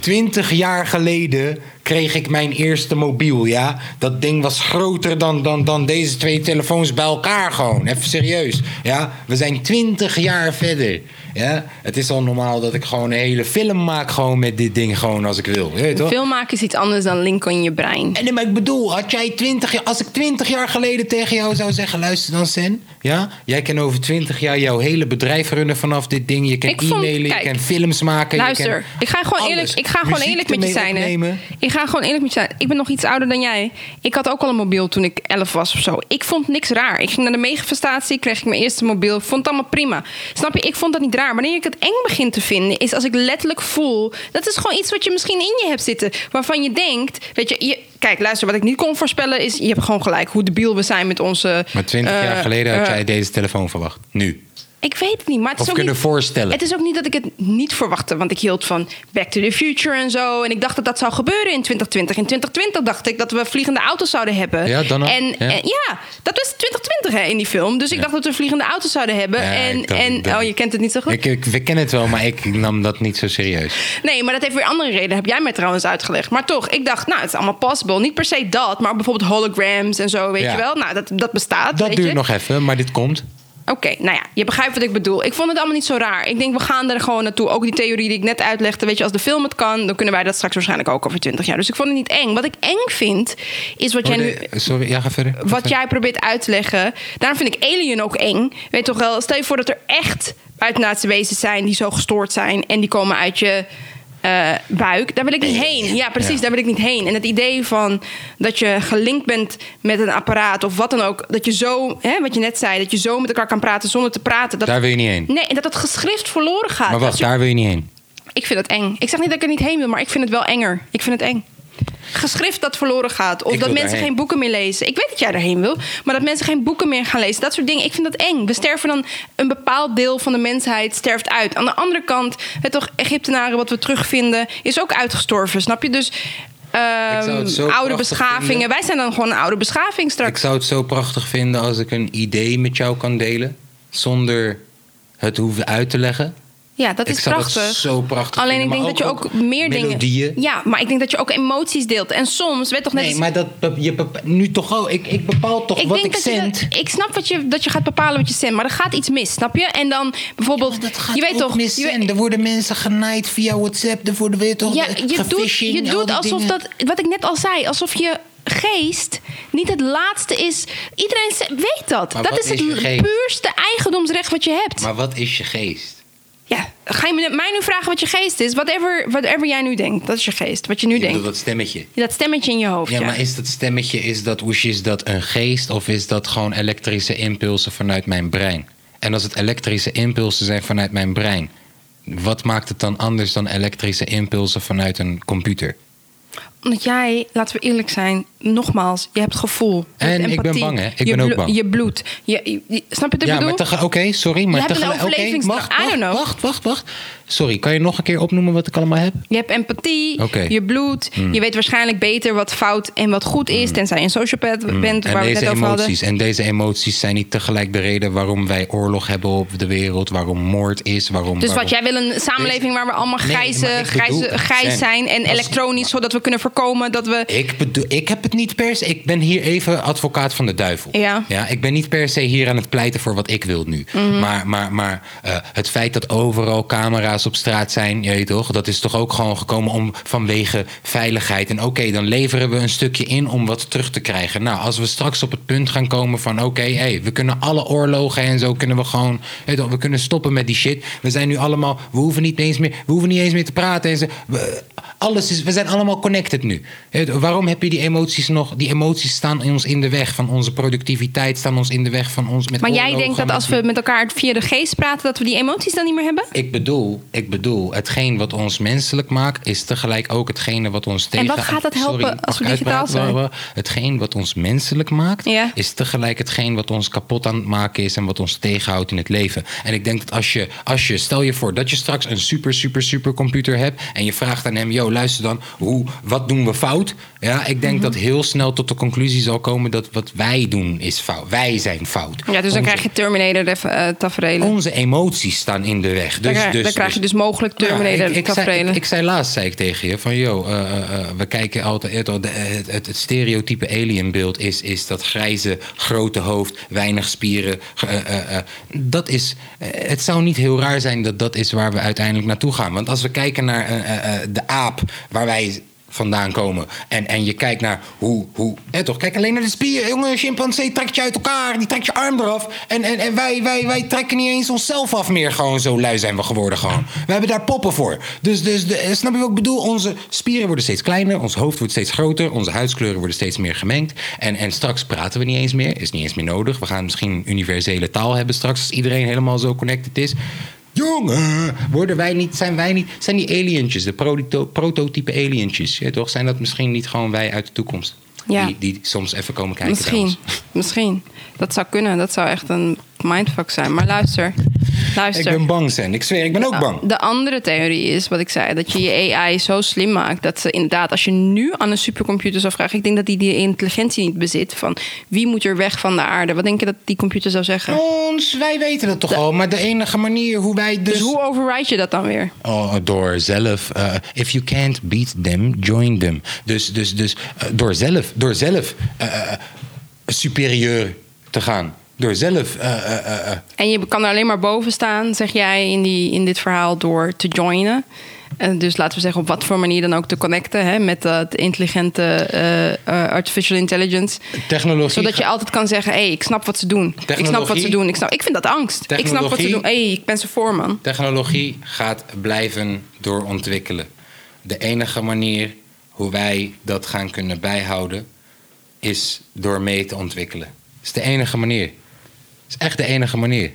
20 jaar geleden kreeg ik mijn eerste mobiel, ja. Dat ding was groter dan, dan, dan deze twee telefoons bij elkaar gewoon. Even serieus, ja. We zijn 20 jaar verder, ja. Het is al normaal dat ik gewoon een hele film maak gewoon met dit ding gewoon als ik wil. Weet je toch? film maken is iets anders dan linken in je brein. En nee, maar ik bedoel, had jij 20 jaar, als ik 20 jaar geleden tegen jou zou zeggen: luister dan, Sen. Ja, jij kan over 20 jaar jouw hele bedrijf runnen vanaf dit ding. Je kan Ik vond- e-mailen, je kan films maken. Luister, je kan ik ga gewoon alles. eerlijk, ik ga gewoon Muziek eerlijk met je zijn. opnemen. Ik ga gewoon eerlijk met je zijn. Ik ben nog iets ouder dan jij. Ik had ook al een mobiel toen ik 11 was of zo. Ik vond niks raar. Ik ging naar de megafestatie, kreeg ik mijn eerste mobiel. Ik vond het allemaal prima. Snap je? Ik vond dat niet raar. Wanneer ik het eng begin te vinden, is als ik letterlijk voel. Dat is gewoon iets wat je misschien in je hebt zitten. Waarvan je denkt, weet je, je kijk, luister, wat ik niet kon voorspellen is, je hebt gewoon gelijk hoe debiel we zijn met onze. Maar 20 jaar eh, geleden had eh, jij deze telefoon verwacht. Nu. Ik weet het niet, maar het is Of ook kunnen niet, voorstellen. Het is ook niet dat ik het niet verwachtte, want ik hield van Back to the Future en zo. En ik dacht dat dat zou gebeuren in 2020. In 2020 dacht ik dat we vliegende auto's zouden hebben. Ja, dan? En Ja. en ja, dat was 2020 hè, in die film. Dus ik dacht dat we vliegende auto's zouden hebben. Ja, en dacht- en dacht- oh, je kent het niet zo goed. Ik, ik, we kennen het wel, maar ik nam dat niet zo serieus. Nee, maar dat heeft weer andere redenen. Heb jij mij trouwens uitgelegd. Maar toch, ik dacht, nou, het is allemaal possible. Niet per se dat, maar bijvoorbeeld holograms en zo, weet je wel. Nou, dat, dat bestaat, Dat weet duurt je. nog even, maar dit komt. Oké, nou ja, je begrijpt wat ik bedoel. Ik vond het allemaal niet zo raar. Ik denk, we gaan er gewoon naartoe. Ook die theorie die ik net uitlegde. Weet je, als de film het kan, dan kunnen wij dat straks waarschijnlijk ook over 20 jaar. Dus ik vond het niet eng. Wat ik eng vind, is wat jij nu de- Sorry, ja, ga verder. Ga wat verder. jij probeert uit te leggen. Daarom vind ik Alien ook eng. Weet toch wel, stel je voor dat er echt buitenaardse wezens zijn die zo gestoord zijn en die komen uit je eh, buik. Daar wil ik niet heen. Ja, precies, Ja. daar wil ik niet heen. En het idee van dat je gelinkt bent met een apparaat of wat dan ook, dat je zo, hè, wat je net zei, dat je zo met elkaar kan praten zonder te praten. Dat, Daar wil je niet heen. Nee, en dat het geschrift verloren gaat. Maar wacht, je- daar wil je niet heen. Ik vind het eng. Ik zeg niet dat ik er niet heen wil, maar ik vind het wel enger. Ik vind het eng. Geschrift dat verloren gaat. Of dat mensen daarheen. geen boeken meer lezen. Ik weet dat jij daarheen wil. Maar dat mensen geen boeken meer gaan lezen. Dat soort dingen. Ik vind dat eng. We sterven dan... Een bepaald deel van de mensheid sterft uit. Aan de andere kant... Het toch Egyptenaren wat we terugvinden... Is ook uitgestorven. Snap je? Dus... ehm, oude beschavingen. vinden. Wij zijn dan gewoon een oude beschaving straks. Ik zou het zo prachtig vinden als ik een idee met jou kan delen. Zonder het hoeven uit te leggen. Ja, dat ik is prachtig. zo prachtig Alleen ik denk dat je ook, meer melodieën. dingen. Ja, maar ik denk dat je ook emoties deelt. En soms, weet toch net Nee, maar dat, je nu toch ook. Ik, ik bepaal toch wat ik dat je zend. dat- ik snap wat je, dat je gaat bepalen wat je zendt, maar er gaat iets mis, snap je? En dan bijvoorbeeld, Dat gaat je weet toch, mis je. Er worden mensen genaaid via WhatsApp. Er worden weer toch ja, je doet, je doet alsof dingen. dat, wat ik net al zei, alsof je geest niet het laatste is. Iedereen weet dat. Maar dat wat is het is puurste eigendomsrecht wat je hebt. Maar wat is je geest? Ja, ga je mij nu vragen wat je geest is? Whatever, whatever jij nu denkt, dat is je geest. Wat je nu denkt. dat stemmetje. Dat stemmetje in je hoofd. Ja, Ja, maar is dat stemmetje, is dat, is dat een geest of is dat gewoon elektrische impulsen vanuit mijn brein? En als het elektrische impulsen zijn vanuit mijn brein, wat maakt het dan anders dan elektrische impulsen vanuit een computer? Omdat jij, laten we eerlijk zijn, nogmaals, je hebt gevoel. Je En hebt ik ben bang, hè? Ik je ben ook bang. Je bloed. Je, je- je- snap je wat ik ja, bedoel? tega- oké, sorry, maar Je tegelijk. overlevingsdrang. wacht, wacht, wacht, wacht, wacht. Sorry, kan je nog een keer opnoemen wat ik allemaal heb? Je hebt empathie. Hmm. je bloed. Je weet waarschijnlijk beter wat fout en wat goed is. Tenzij je een sociopath bent, En waar we het net over hadden. emoties, en deze emoties zijn niet tegelijk de reden waarom wij oorlog hebben op de wereld, waarom moord is, waarom. Dus wat jij wil een samenleving waar we allemaal Nee, grijze, bedoel- grijze, grijs zijn en elektronisch, zodat we kunnen voorkomen dat we. Ik, bedoel, ik heb het niet per se. Ik ben hier even advocaat van de duivel. Ja. Ja, ik ben niet per se hier aan het pleiten voor wat ik wil nu. Mhm. Maar, maar, maar eh, het feit dat overal camera's op straat zijn, je weet toch, dat is toch ook gewoon gekomen om vanwege veiligheid. En oké, dan leveren we een stukje in om wat terug te krijgen. Nou, als we straks op het punt gaan komen van oké, hey, we kunnen alle oorlogen en zo kunnen we gewoon, je weet toch, we kunnen stoppen met die shit. We zijn nu allemaal, we hoeven niet eens meer, we hoeven niet eens meer te praten. En zo. We- alles is, we zijn allemaal connected nu. Waarom heb je die emoties nog? Die emoties staan ons in de weg van onze productiviteit, staan ons in de weg van ons met Maar jij denkt dat als we met elkaar via de geest praten, dat we die emoties dan niet meer hebben? Ik bedoel, ik bedoel, hetgeen wat ons menselijk maakt, is tegelijk ook hetgene wat ons tegen. wat gaat dat helpen Sorry, als we digitaal zijn? Hetgeen wat ons menselijk maakt, Ja. is tegelijk hetgeen wat ons kapot aan het maken is en wat ons tegenhoudt in het leven. En ik denk dat als je, als je, stel je voor dat je straks een super, super, super computer hebt en je vraagt aan hem, yo, luister dan, hoe, wat doen we fout? Ja, ik Mhm. denk dat heel snel tot de conclusie zal komen dat wat wij doen is fout. Wij zijn fout. Ja, dus dan krijg je Terminator uh, tafereelen. Onze emoties staan in de weg. Dus, dan krijg, dus, dan krijg je dus mogelijk ja, Terminator ik, ik, zei, taferelen. ik, ik zei laatst zei ik tegen je van yo, eh, eh, we kijken altijd het, het, het, het stereotype alienbeeld is, is dat grijze grote hoofd, weinig spieren. dat is, het zou niet heel raar zijn dat dat is waar we uiteindelijk naartoe gaan. Want als we kijken naar de aap waar wij vandaan komen. En, en je kijkt naar hoe... hoe hè, toch, kijk alleen naar de spieren. Jongen, chimpansee trekt je uit elkaar. Die trekt je arm eraf. En, en, en wij, wij, wij trekken niet eens onszelf af meer. Gewoon zo lui zijn we geworden gewoon. We hebben daar poppen voor. Dus, dus de, snap je wat ik bedoel? Onze spieren worden steeds kleiner. Ons hoofd wordt steeds groter. Onze huidskleuren worden steeds meer gemengd. En, en straks praten we niet eens meer. Is niet eens meer nodig. We gaan misschien een universele taal hebben straks. Als iedereen helemaal zo connected is. Jongen, worden wij niet, zijn wij niet, zijn die alientjes, de proto- prototype alientjes, ja, toch? Zijn dat misschien niet gewoon wij uit de toekomst? Ja. Die, die soms even komen kijken. Misschien, misschien. Dat zou kunnen. Dat zou echt een mindfuck zijn. Maar luister, Ik ben bang, Sen. Ik zweer, ik ben ook bang. De andere theorie is, wat ik zei, dat je je AI zo slim maakt dat ze inderdaad, als je nu aan een supercomputer zou vragen, ik denk dat die die intelligentie niet bezit van wie moet er weg van de aarde. Wat denk je dat die computer zou zeggen? Ons, wij weten dat toch al. Maar de enige manier hoe wij dus... Dus hoe override je dat dan weer? Oh, door zelf. eh, if you can't beat them, join them. Dus, dus, dus eh, door zelf, door zelf eh, superieur te gaan. Door zelf. eh, eh, eh, En je kan er alleen maar boven staan, zeg jij in, die, in dit verhaal, door te joinen. En dus laten we zeggen, op wat voor manier dan ook te connecten hè, met dat intelligente artificial intelligence. technologie. Zodat je altijd kan zeggen, hé, hey, ik snap wat ze doen. Ik snap wat ze doen. Ik, snap, ik vind dat angst. Ik snap wat ze doen. Hé, hey, ik ben ze voor, man. Technologie gaat blijven doorontwikkelen. De enige manier hoe wij dat gaan kunnen bijhouden is door mee te ontwikkelen. Dat is de enige manier. Dat is echt de enige manier.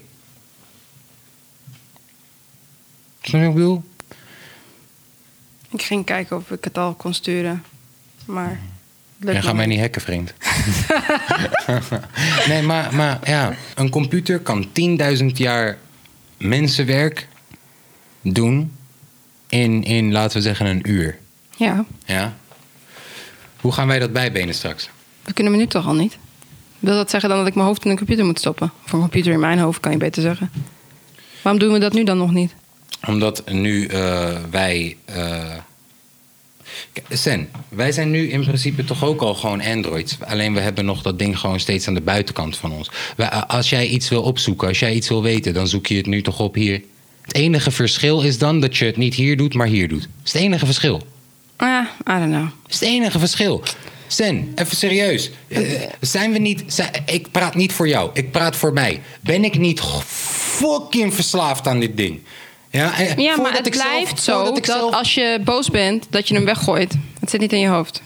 Snap je wat ik bedoel? Ik ging kijken of ik het al kon sturen. Maar... lukt gaat mij niet hacken, vriend. (laughs) nee, maar, maar ja, een computer kan 10.000 jaar mensenwerk doen in, in, laten we zeggen, een uur. Ja, Ja? Hoe gaan wij dat bijbenen straks? dat kunnen we nu toch al niet? Wil dat zeggen dan dat ik mijn hoofd in een computer moet stoppen? Of een computer in mijn hoofd, kan je beter zeggen. Waarom doen we dat nu dan nog niet? Omdat nu eh, wij. eh, Kijk, Sen, wij zijn nu in principe toch ook al gewoon Androids. Alleen we hebben nog dat ding gewoon steeds aan de buitenkant van ons. Wij- als jij iets wil opzoeken, als jij iets wil weten, dan zoek je het nu toch op hier. Het enige verschil is dan dat je het niet hier doet, maar hier doet. Dat is het enige verschil. Ah, I don't know. Dat is het enige verschil. Sen, even serieus. Eh, zijn we niet. zijn- ik praat niet voor jou, ik praat voor mij. Ben ik niet fucking verslaafd aan dit ding? Ja, Ja, maar het zelf- blijft zo dat, zelf- als je boos bent, dat je hem weggooit. Het zit niet in je hoofd.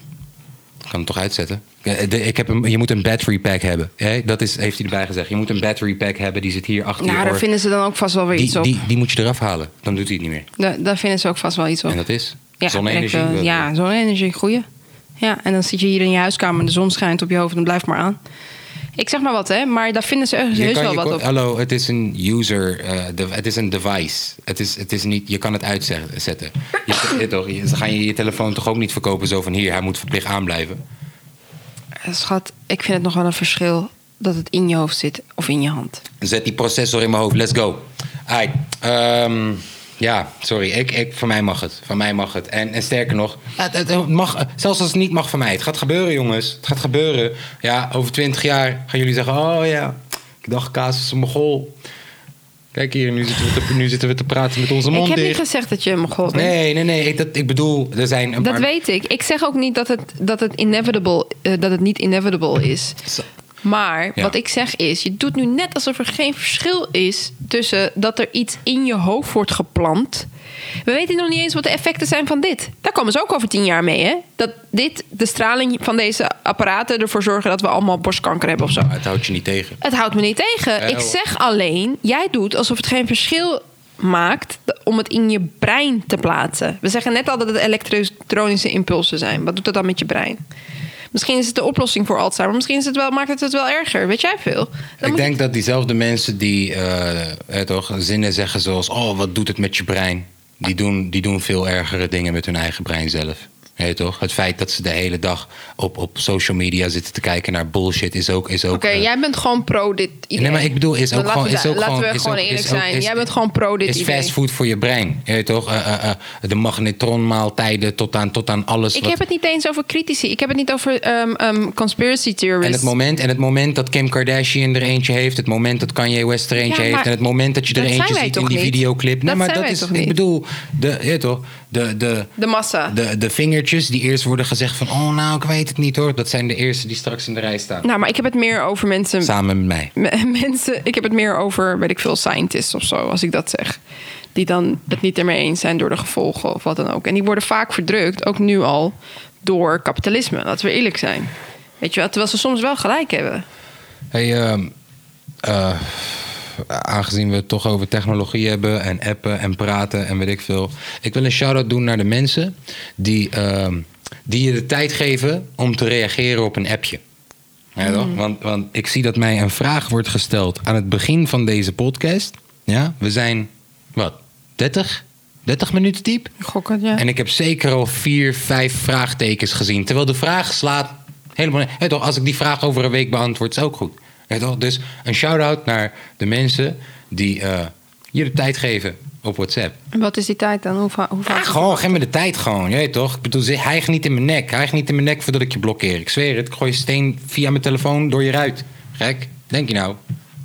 Ik kan het toch uitzetten? Ik heb een, je moet een battery pack hebben. Hè? Dat is, heeft hij erbij gezegd. Je moet een battery pack hebben, die zit hier achter Nou, je daar vinden ze dan ook vast wel weer iets op. die, die moet je eraf halen. Dan doet hij het niet meer. Daar, daar vinden ze ook vast wel iets op. En dat is Ja, zonne-energie. ja, zonne-energie, goeie. Ja, en dan zit je hier in je huiskamer, de zon schijnt op je hoofd en dan blijft maar aan. Ik zeg maar wat, hè, maar daar vinden ze ergens heus wel wat op. Hallo, het is een user, eh, het is een device. Het is, het is niet, je kan het uitzetten. Je, (laughs) toch, ze gaan je je telefoon toch ook niet verkopen zo van hier, hij moet verplicht aanblijven. Eh, Schat, ik vind het nog wel een verschil dat het in je hoofd zit of in je hand. Zet die processor in mijn hoofd, let's go. Ai, ehm, ja, sorry, ik, ik, voor mij mag het. Voor mij mag het. En, en sterker nog, het, mag, zelfs als het niet mag van mij. Het gaat gebeuren, jongens. Het gaat gebeuren. Ja, over twintig jaar gaan jullie zeggen, oh ja, ik dacht Kaas is een mogol. Kijk hier, nu zitten, we te, nu zitten we te praten met onze Ik mond heb niet gezegd dat je een mogol bent. Nee, nee, nee. Ik, dat, ik bedoel, er zijn een Dat paar... weet ik. Ik zeg ook niet dat het, dat het, inevitable, eh, dat het niet inevitable is. Maar Ja. wat ik zeg is, je doet nu net alsof er geen verschil is tussen dat er iets in je hoofd wordt geplant. We weten nog niet eens wat de effecten zijn van dit. Daar komen ze ook over tien jaar mee, hè? Dat dit, de straling van deze apparaten ervoor zorgen dat we allemaal borstkanker hebben of zo. Het houdt je niet tegen. Het houdt me niet tegen. Ik zeg alleen, jij doet alsof het geen verschil maakt om het in je brein te plaatsen. We zeggen net al dat het elektronische impulsen zijn. Wat doet dat dan met je brein? Misschien is het de oplossing voor Alzheimer. Misschien is het wel, maakt het het wel erger. Weet jij veel? Dan ik denk dat diezelfde mensen die eh, toch, zinnen zeggen zoals... oh, wat doet het met je brein? Die doen, die doen veel ergere dingen met hun eigen brein zelf. Je toch? Het feit dat ze de hele dag op, op social media zitten te kijken naar bullshit is ook... Is ook Oké, eh, jij bent gewoon pro dit idee. Nee, maar ik bedoel, is ook laten gewoon. Is ook laten gewoon, we is gewoon eerlijk is ook- zijn. is- jij bent gewoon pro dit is idee. fastfood voor je brein. Weet toch? Eh, eh, de magnetronmaaltijden tot aan, tot aan alles. Ik wat- heb het niet eens over critici. Ik heb het niet over ehm, ehm, conspiracy theorists. en het, moment, en het moment dat Kim Kardashian er eentje heeft, het moment dat Kanye West er eentje Ja, heeft, en het moment dat je er dat eentje ziet in die niet? videoclip. Nee, Dat maar dat is, ik niet? bedoel, de, weet toch, de, de, De massa. de, de vingertjes die eerst worden gezegd van, oh nou, ik weet het niet hoor. Dat zijn de eerste die straks in de rij staan. Nou, maar ik heb het meer over mensen Samen met mij. (laughs) Mensen, ik heb het meer over, weet ik veel, scientists of zo, als ik dat zeg. Die dan het niet ermee eens zijn door de gevolgen of wat dan ook. En die worden vaak verdrukt, ook nu al, door kapitalisme. Laten we eerlijk zijn. Weet je wel, terwijl ze soms wel gelijk hebben. Hey, eh, aangezien we het toch over technologie hebben en appen en praten en weet ik veel. Ik wil een shout-out doen naar de mensen die, ehm, die je de tijd geven om te reageren op een appje. Ja, toch? Want, want ik zie dat mij een vraag wordt gesteld aan het begin van deze podcast. Ja, we zijn, wat, 30? 30 minuten diep? Gokken, ja. En ik heb zeker al vier, vijf vraagtekens gezien. Terwijl de vraag slaat helemaal... Hè, toch, als ik die vraag over een week beantwoord, is ook goed. Toch? Dus een shout-out naar de mensen die eh, je de tijd geven op WhatsApp. En wat is die tijd dan? Hoe, va- hoe Ja, gewoon, geef me de tijd gewoon. Je weet toch? Ik bedoel, hijg niet in mijn nek. Hijg niet in mijn nek voordat ik je blokkeer. Ik zweer het. Ik gooi je steen via mijn telefoon door je ruit. Gek? Denk je nou?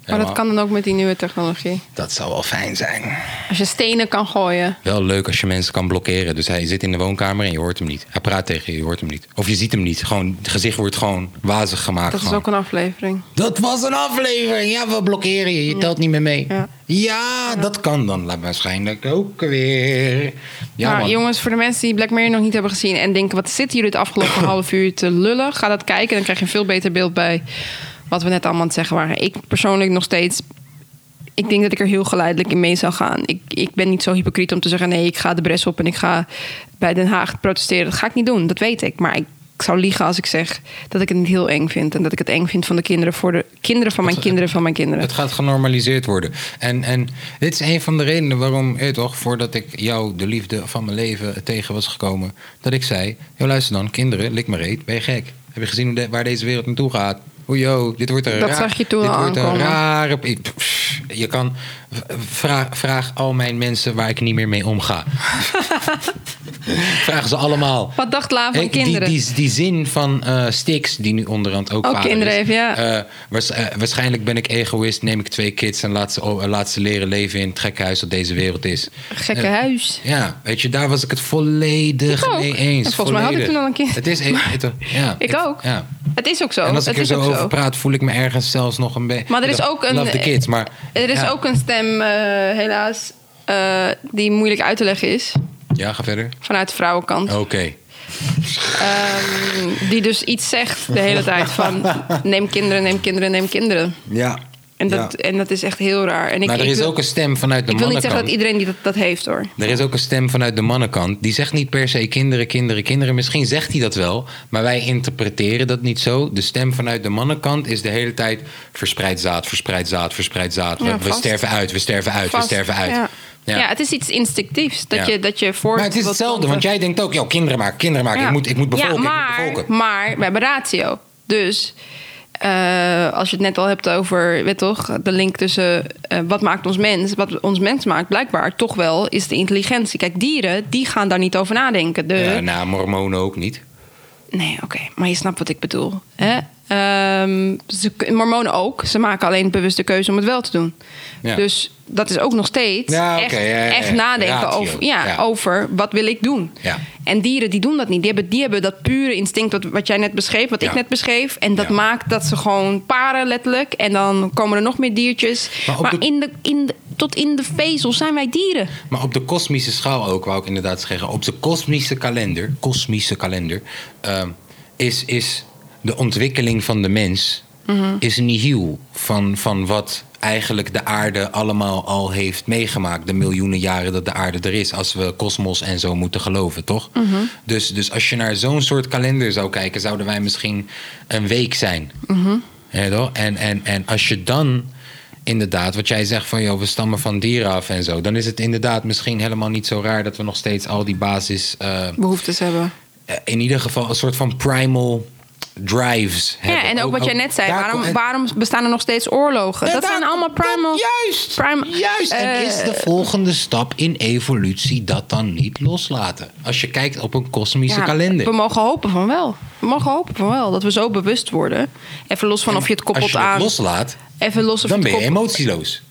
Maar dat kan dan ook met die nieuwe technologie. Dat zou wel fijn zijn. Als je stenen kan gooien. Wel leuk als je mensen kan blokkeren. Dus hij zit in de woonkamer en je hoort hem niet. Hij praat tegen je, je hoort hem niet. Of je ziet hem niet. Gewoon, het gezicht wordt gewoon wazig gemaakt. Dat is ook een aflevering. Dat was een aflevering. Ja, we blokkeren je. Je telt niet meer mee. Ja. Ja, dat kan dan waarschijnlijk ook weer. Ja, man. jongens, voor de mensen die Black Mirror nog niet hebben gezien... en denken, wat zitten jullie het afgelopen (coughs) half uur te lullen? Ga dat kijken, dan krijg je een veel beter beeld bij... wat we net allemaal aan het zeggen waren. Ik persoonlijk nog steeds... Ik denk dat ik er heel geleidelijk in mee zou gaan. Ik, ik ben niet zo hypocriet om te zeggen... nee, ik ga de bres op en ik ga bij Den Haag protesteren. Dat ga ik niet doen, dat weet ik. Maar ik, ik zou liegen als ik zeg dat ik het niet heel eng vind... en dat ik het eng vind van de kinderen... voor de kinderen van mijn kinderen van mijn kinderen. Het gaat genormaliseerd worden. En, en dit is een van de redenen waarom, eh, toch, voordat ik jou de liefde van mijn leven tegen was gekomen, dat ik zei: Yo, luister dan, kinderen, lik maar reet, ben je gek? Heb je gezien hoe de- waar deze wereld naartoe gaat? Oei, yo, dit wordt een Dat raar- zag je toen dit wordt een rare. Je kan vraag, vraag al mijn mensen waar ik niet meer mee omga. (laughs) Vraag ze allemaal. Wat dacht Laan van Hey, die, kinderen? die, die zin van eh Stix, die nu onderhand ook Ook kinderen is. heeft, ja. Eh, waars- eh, waarschijnlijk ben ik egoïst, neem ik twee kids en laat ze, laat ze leren leven in het gekke huis dat deze wereld is. Gekke huis. Ja, weet je, daar was ik het volledig Ik mee eens. En volgens mij had ik toen al een kind. Het is, e- het, ja, (laughs) Ik het- ook. Ja. Het is ook zo. En als ik het er zo over zo. praat, voel ik me ergens zelfs nog een beetje. Maar er is ook een- Love the kids, maar. Er is ja. ook een stem, eh, helaas, eh, die moeilijk uit te leggen is. Ja, ga verder. Vanuit de vrouwenkant. Oké. Ehm, die dus iets zegt de hele tijd van... neem kinderen, neem kinderen, neem kinderen. Ja. En dat, en dat is echt heel raar. En ik, maar er ik is wil, ook een stem vanuit de ik wil niet mannenkant. zeggen dat iedereen die dat, dat heeft hoor. Er is ook een stem vanuit de mannenkant. Die zegt niet per se kinderen, kinderen, kinderen. Misschien zegt hij dat wel. Maar wij interpreteren dat niet zo. De stem vanuit de mannenkant is de hele tijd... verspreid zaad, verspreid zaad, verspreid zaad. Ja, we, sterven uit, we sterven uit, we sterven uit. Ja. Ja. Ja. het is iets instinctiefs. Dat, Ja. je, dat je voor Maar het is hetzelfde, want jij denkt ook... Joh, kinderen maken, kinderen maken. Ja. Ik, moet, ik moet bevolken, Ja, ik moet bevolken. maar we hebben ratio. Dus eh, als je het net al hebt over, weet toch, de link tussen eh, wat maakt ons mens, wat ons mens maakt, blijkbaar toch wel is de intelligentie. Kijk, dieren die gaan daar niet over nadenken. De, Ja, nou, mormonen ook niet. Nee, oké, maar je snapt wat ik bedoel. Hè? Ehm, ze, mormonen ook. Ze maken alleen bewust de keuze om het wel te doen. Ja. Dus dat is ook nog steeds Ja, echt, ja, echt nadenken Ratio, over, ja, over wat wil ik doen. Ja. En dieren die doen dat niet. Die hebben, die hebben dat pure instinct wat, wat jij net beschreef, wat ik net beschreef. En dat maakt dat ze gewoon paren letterlijk. En dan komen er nog meer diertjes. Maar Maar, op de- in de, in de, tot in de vezel zijn wij dieren. Maar op de kosmische schaal ook, wou ik inderdaad zeggen. Op de kosmische kalender, kosmische kalender, ehm, is, is de ontwikkeling van de mens Mhm. is nihil van, van wat eigenlijk de aarde allemaal al heeft meegemaakt. De miljoenen jaren dat de aarde er is, als we kosmos en zo moeten geloven, toch? Mhm. dus, dus als je naar zo'n soort kalender zou kijken, zouden wij misschien een week zijn. Mhm. Toch? En, en, en als je dan inderdaad, wat jij zegt van joh, we stammen van dieren af en zo, dan is het inderdaad misschien helemaal niet zo raar dat we nog steeds al die basis, eh, Behoeftes hebben. eh, in ieder geval een soort van primal drives Ja, hebben. en ook wat jij net zei. Waarom, waarom bestaan er nog steeds oorlogen? Ja, dat daar zijn allemaal primal... Juist, juist. En eh, is de volgende stap in evolutie dat dan niet loslaten? Als je kijkt op een kosmische Ja, kalender. We mogen hopen van wel. We mogen hopen van wel. Dat we zo bewust worden. Even los van of je het koppelt Als je het aan... loslaat, Even los of dan ben je emotieloos.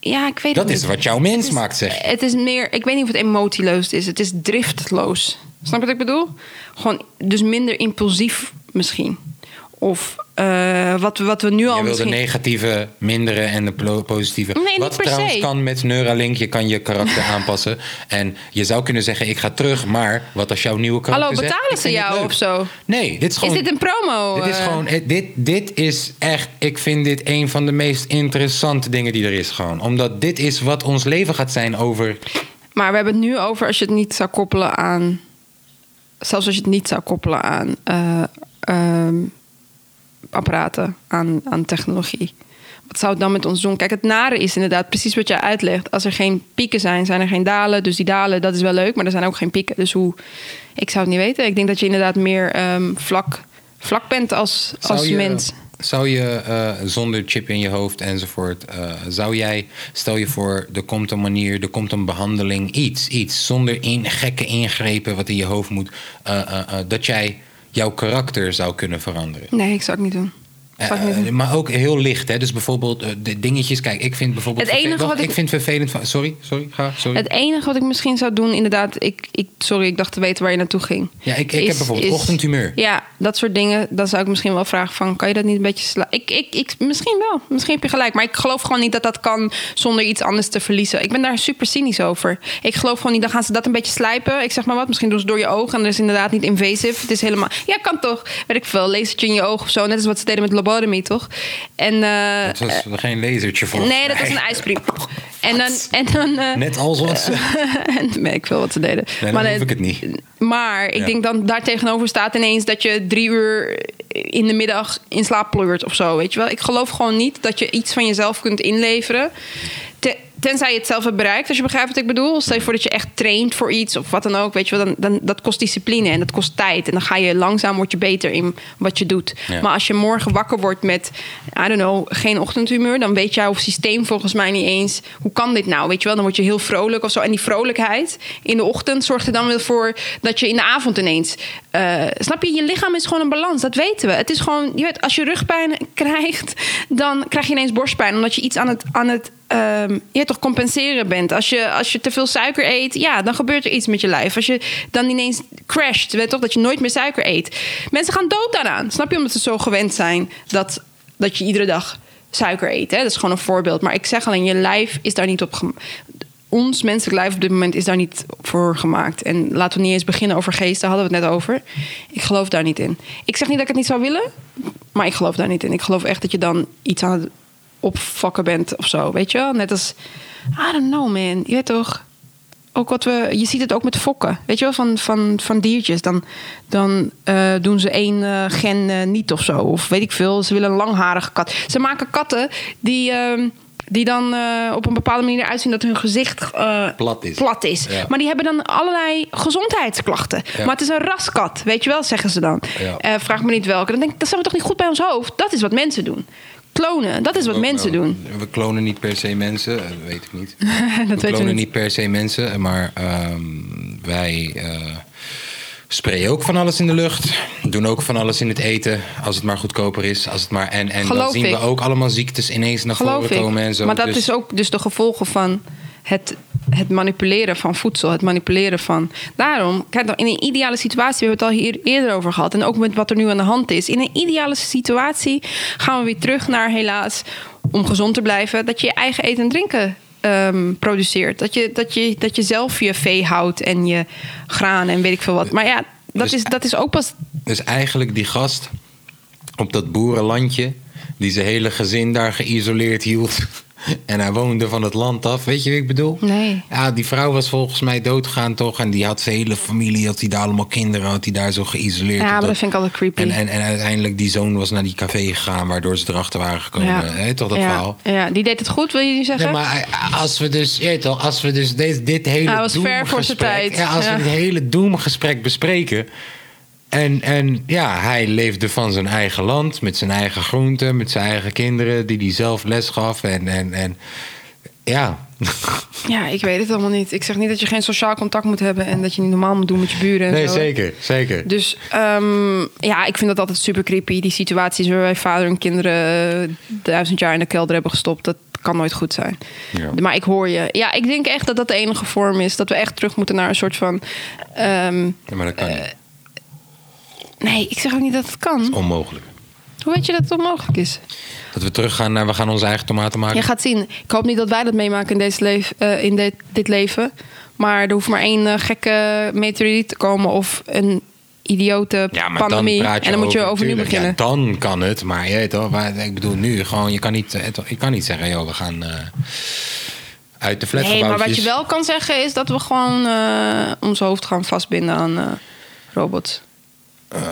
Ja, ik weet Dat het is niet. wat jouw mens is- maakt, zeg. Het is meer... Ik weet niet of het emotieloos is. Het is driftloos. Snap je wat ik bedoel? Gewoon dus minder impulsief misschien. Of eh, wat, we- wat we nu al Je wil de negatieve minderen en de positieve. Nee, Wat trouwens se. kan met Neuralink, je kan je karakter (laughs) aanpassen. En je zou kunnen zeggen, ik ga terug. Maar wat als jouw nieuwe karakter Hallo, betalen ze jou of zo? Nee, dit is gewoon... Is dit een promo? Dit is eh? gewoon, het- dit, dit is echt, ik vind dit een van de meest interessante dingen die er is gewoon. Omdat dit is wat ons leven gaat zijn over... Maar we hebben het nu over als je het niet zou koppelen aan zelfs als je het niet zou koppelen aan eh, ehm, apparaten, aan, aan technologie. Wat zou het dan met ons doen? Kijk, het nare is inderdaad precies wat jij uitlegt. Als er geen pieken zijn, zijn er geen dalen. Dus die dalen, dat is wel leuk, maar er zijn ook geen pieken. Dus hoe... Ik zou het niet weten. Ik denk dat je inderdaad meer ehm, vlak, vlak bent als, Zou als je- mens. Zou je eh, zonder chip in je hoofd enzovoort, eh, zou jij, stel je voor, er komt een manier, er komt een behandeling, iets, iets, zonder in, gekke ingrepen wat in je hoofd moet, eh, dat jij jouw karakter zou kunnen veranderen? Nee, ik zou het niet doen. Eh, doen. maar ook heel licht, hè? Dus bijvoorbeeld eh, de dingetjes. Kijk, ik vind bijvoorbeeld. Het enige wat ik- ik vind vervelend van. Sorry, sorry, ga. Sorry. Het enige wat ik misschien zou doen, inderdaad, ik, ik, sorry, ik dacht te weten waar je naartoe ging. ja, ik, ik heb bijvoorbeeld is- ochtendhumeur. Ja, dat soort dingen. Dan zou ik misschien wel vragen van... kan je dat niet een beetje sla ik, ik, ik, Misschien wel. Misschien heb je gelijk. Maar ik geloof gewoon niet dat dat kan zonder iets anders te verliezen. Ik ben daar super cynisch over. Ik geloof gewoon niet, dan gaan ze dat een beetje slijpen. Ik zeg maar wat, misschien doen ze door je ogen... en dat is inderdaad niet invasive. Het is helemaal... Ja, kan toch. Weet ik veel, lasertje in je oog of zo. Net als wat ze deden met lobotomy, toch? En... eh, Dat was er geen lasertje voor. Nee, dat was een ijspriem. (laughs) En dan... En dan eh, Net als wat ze. (laughs) en weet ik veel wat ze deden. Nee, dan maar hoef nee, ik het niet. Maar ik Ja. denk dan daar tegenover staat ineens dat je drie uur in de middag in slaap pleurt of zo. Weet je wel? Ik geloof gewoon niet dat je iets van jezelf kunt inleveren. Te- tenzij je het zelf hebt bereikt, als je begrijpt wat ik bedoel. Stel je voor dat je echt traint voor iets of wat dan ook. Weet je wel, dan, dan, dat kost discipline en dat kost tijd. En dan ga je langzaam word je beter in wat je doet. Ja. Maar als je morgen wakker wordt met, I don't know, geen ochtendhumeur, dan weet jouw systeem volgens mij niet eens hoe kan dit nou? Weet je wel, dan word je heel vrolijk of zo. En die vrolijkheid in de ochtend zorgt er dan weer voor dat je in de avond ineens. Eh, snap je? Je lichaam is gewoon een balans, dat weten we. Het is gewoon, je weet, als je rugpijn (laughs) krijgt, dan krijg je ineens borstpijn, omdat je iets aan het, aan het ehm, je toch compenseren bent. Als je, als je te veel suiker eet, ja, dan gebeurt er iets met je lijf. Als je dan ineens crasht, weet toch dat je nooit meer suiker eet. Mensen gaan dood daaraan, snap je? Omdat ze zo gewend zijn dat, dat je iedere dag suiker eet. Hè? Dat is gewoon een voorbeeld. Maar ik zeg alleen, je lijf is daar niet op. Ons menselijk lijf op dit moment is daar niet voor gemaakt. En laten we niet eens beginnen over geesten, hadden we het net over. Ik geloof daar niet in. Ik zeg niet dat ik het niet zou willen, maar ik geloof daar niet in. Ik geloof echt dat je dan iets aan het bent of zo. Weet je wel? Net als, I don't know man. Je weet toch, ook wat we, je ziet het ook met fokken. Weet je wel, van, van, van diertjes. Dan, dan eh, doen ze één eh, gen eh, niet of zo. Of weet ik veel, ze willen een langharige kat. Ze maken katten die, ehm, die dan eh, op een bepaalde manier uitzien dat hun gezicht eh, Plat is. plat is. Ja. Maar die hebben dan allerlei gezondheidsklachten. Ja. Maar het is een raskat, weet je wel, zeggen ze dan. Ja. Eh, vraag me niet welke. Dan denk ik, dat zijn we toch niet goed bij ons hoofd? Dat is wat mensen doen. Klonen, dat is wat mensen doen. We klonen niet per se mensen, dat weet ik niet. (laughs) dat we klonen niet. niet per se mensen, maar ehm, wij sprayen ook van alles in de lucht. Doen ook van alles in het eten, als het maar goedkoper is. Als het maar, en en dan zien ik. we ook allemaal ziektes ineens naar Geloof voren ik. komen en zo. Maar dat Dus- is ook dus de gevolgen van het, het manipuleren van voedsel. Het manipuleren van... Daarom, kijk, in een ideale situatie... we hebben het al hier eerder over gehad... en ook met wat er nu aan de hand is. In een ideale situatie gaan we weer terug naar helaas... om gezond te blijven... dat je je eigen eten en drinken ehm, produceert. Dat je, dat, je, dat je zelf je vee houdt en je graan en weet ik veel wat. Maar ja, dat, Dus- is, dat is ook pas... Dus eigenlijk die gast op dat boerenlandje, die zijn hele gezin daar geïsoleerd hield. En hij woonde van het land af, weet je wie ik bedoel? Nee. Ja, die vrouw was volgens mij doodgegaan toch? En die had zijn hele familie, had hij daar allemaal kinderen, had hij daar zo geïsoleerd. Ja, maar dat vind ik altijd creepy. En, en, en uiteindelijk die zoon was naar die café gegaan, waardoor ze erachter waren gekomen. ja. Toch dat ja. verhaal? Ja, die deed het goed, wil je nu zeggen? Nee, maar eh, als we dus, je weet toch, als we dus dit, dit hele Hij was ver voor zijn doemgesprek- tijd. Ja, als we dit hele doemgesprek bespreken. En, en ja, hij leefde van zijn eigen land, met zijn eigen groenten, met zijn eigen kinderen, die hij zelf les gaf. En, en, en ja, (laughs) Ja, ik weet het allemaal niet. Ik zeg niet dat je geen sociaal contact moet hebben en dat je niet normaal moet doen met je buren. En nee, zo. zeker, zeker. Dus ehm, ja, ik vind dat altijd super creepy. Die situaties waarbij vader en kinderen eh, duizend jaar in de kelder hebben gestopt. Dat kan nooit goed zijn. Ja. Maar ik hoor je. Ja, ik denk echt dat dat de enige vorm is. Dat we echt terug moeten naar een soort van. ehm, Ja, maar dat kan niet. Nee, ik zeg ook niet dat het kan. Onmogelijk. Hoe weet je dat het onmogelijk is? Dat we teruggaan naar, we gaan onze eigen tomaten maken. Je gaat zien. Ik hoop niet dat wij dat meemaken in, deze leef, eh, in dit, dit leven. Maar er hoeft maar één eh, gekke meteoriet te komen of een idiote Ja, maar pandemie. dan en dan moet je over, overnieuw beginnen. Ja, dan kan het, maar je weet toch, maar ik bedoel nu gewoon, je kan niet, eh, je kan niet zeggen, joh, we gaan eh, uit de Nee, maar wat je wel kan zeggen is dat we gewoon eh, ons hoofd gaan vastbinden aan, eh, robots? Uh,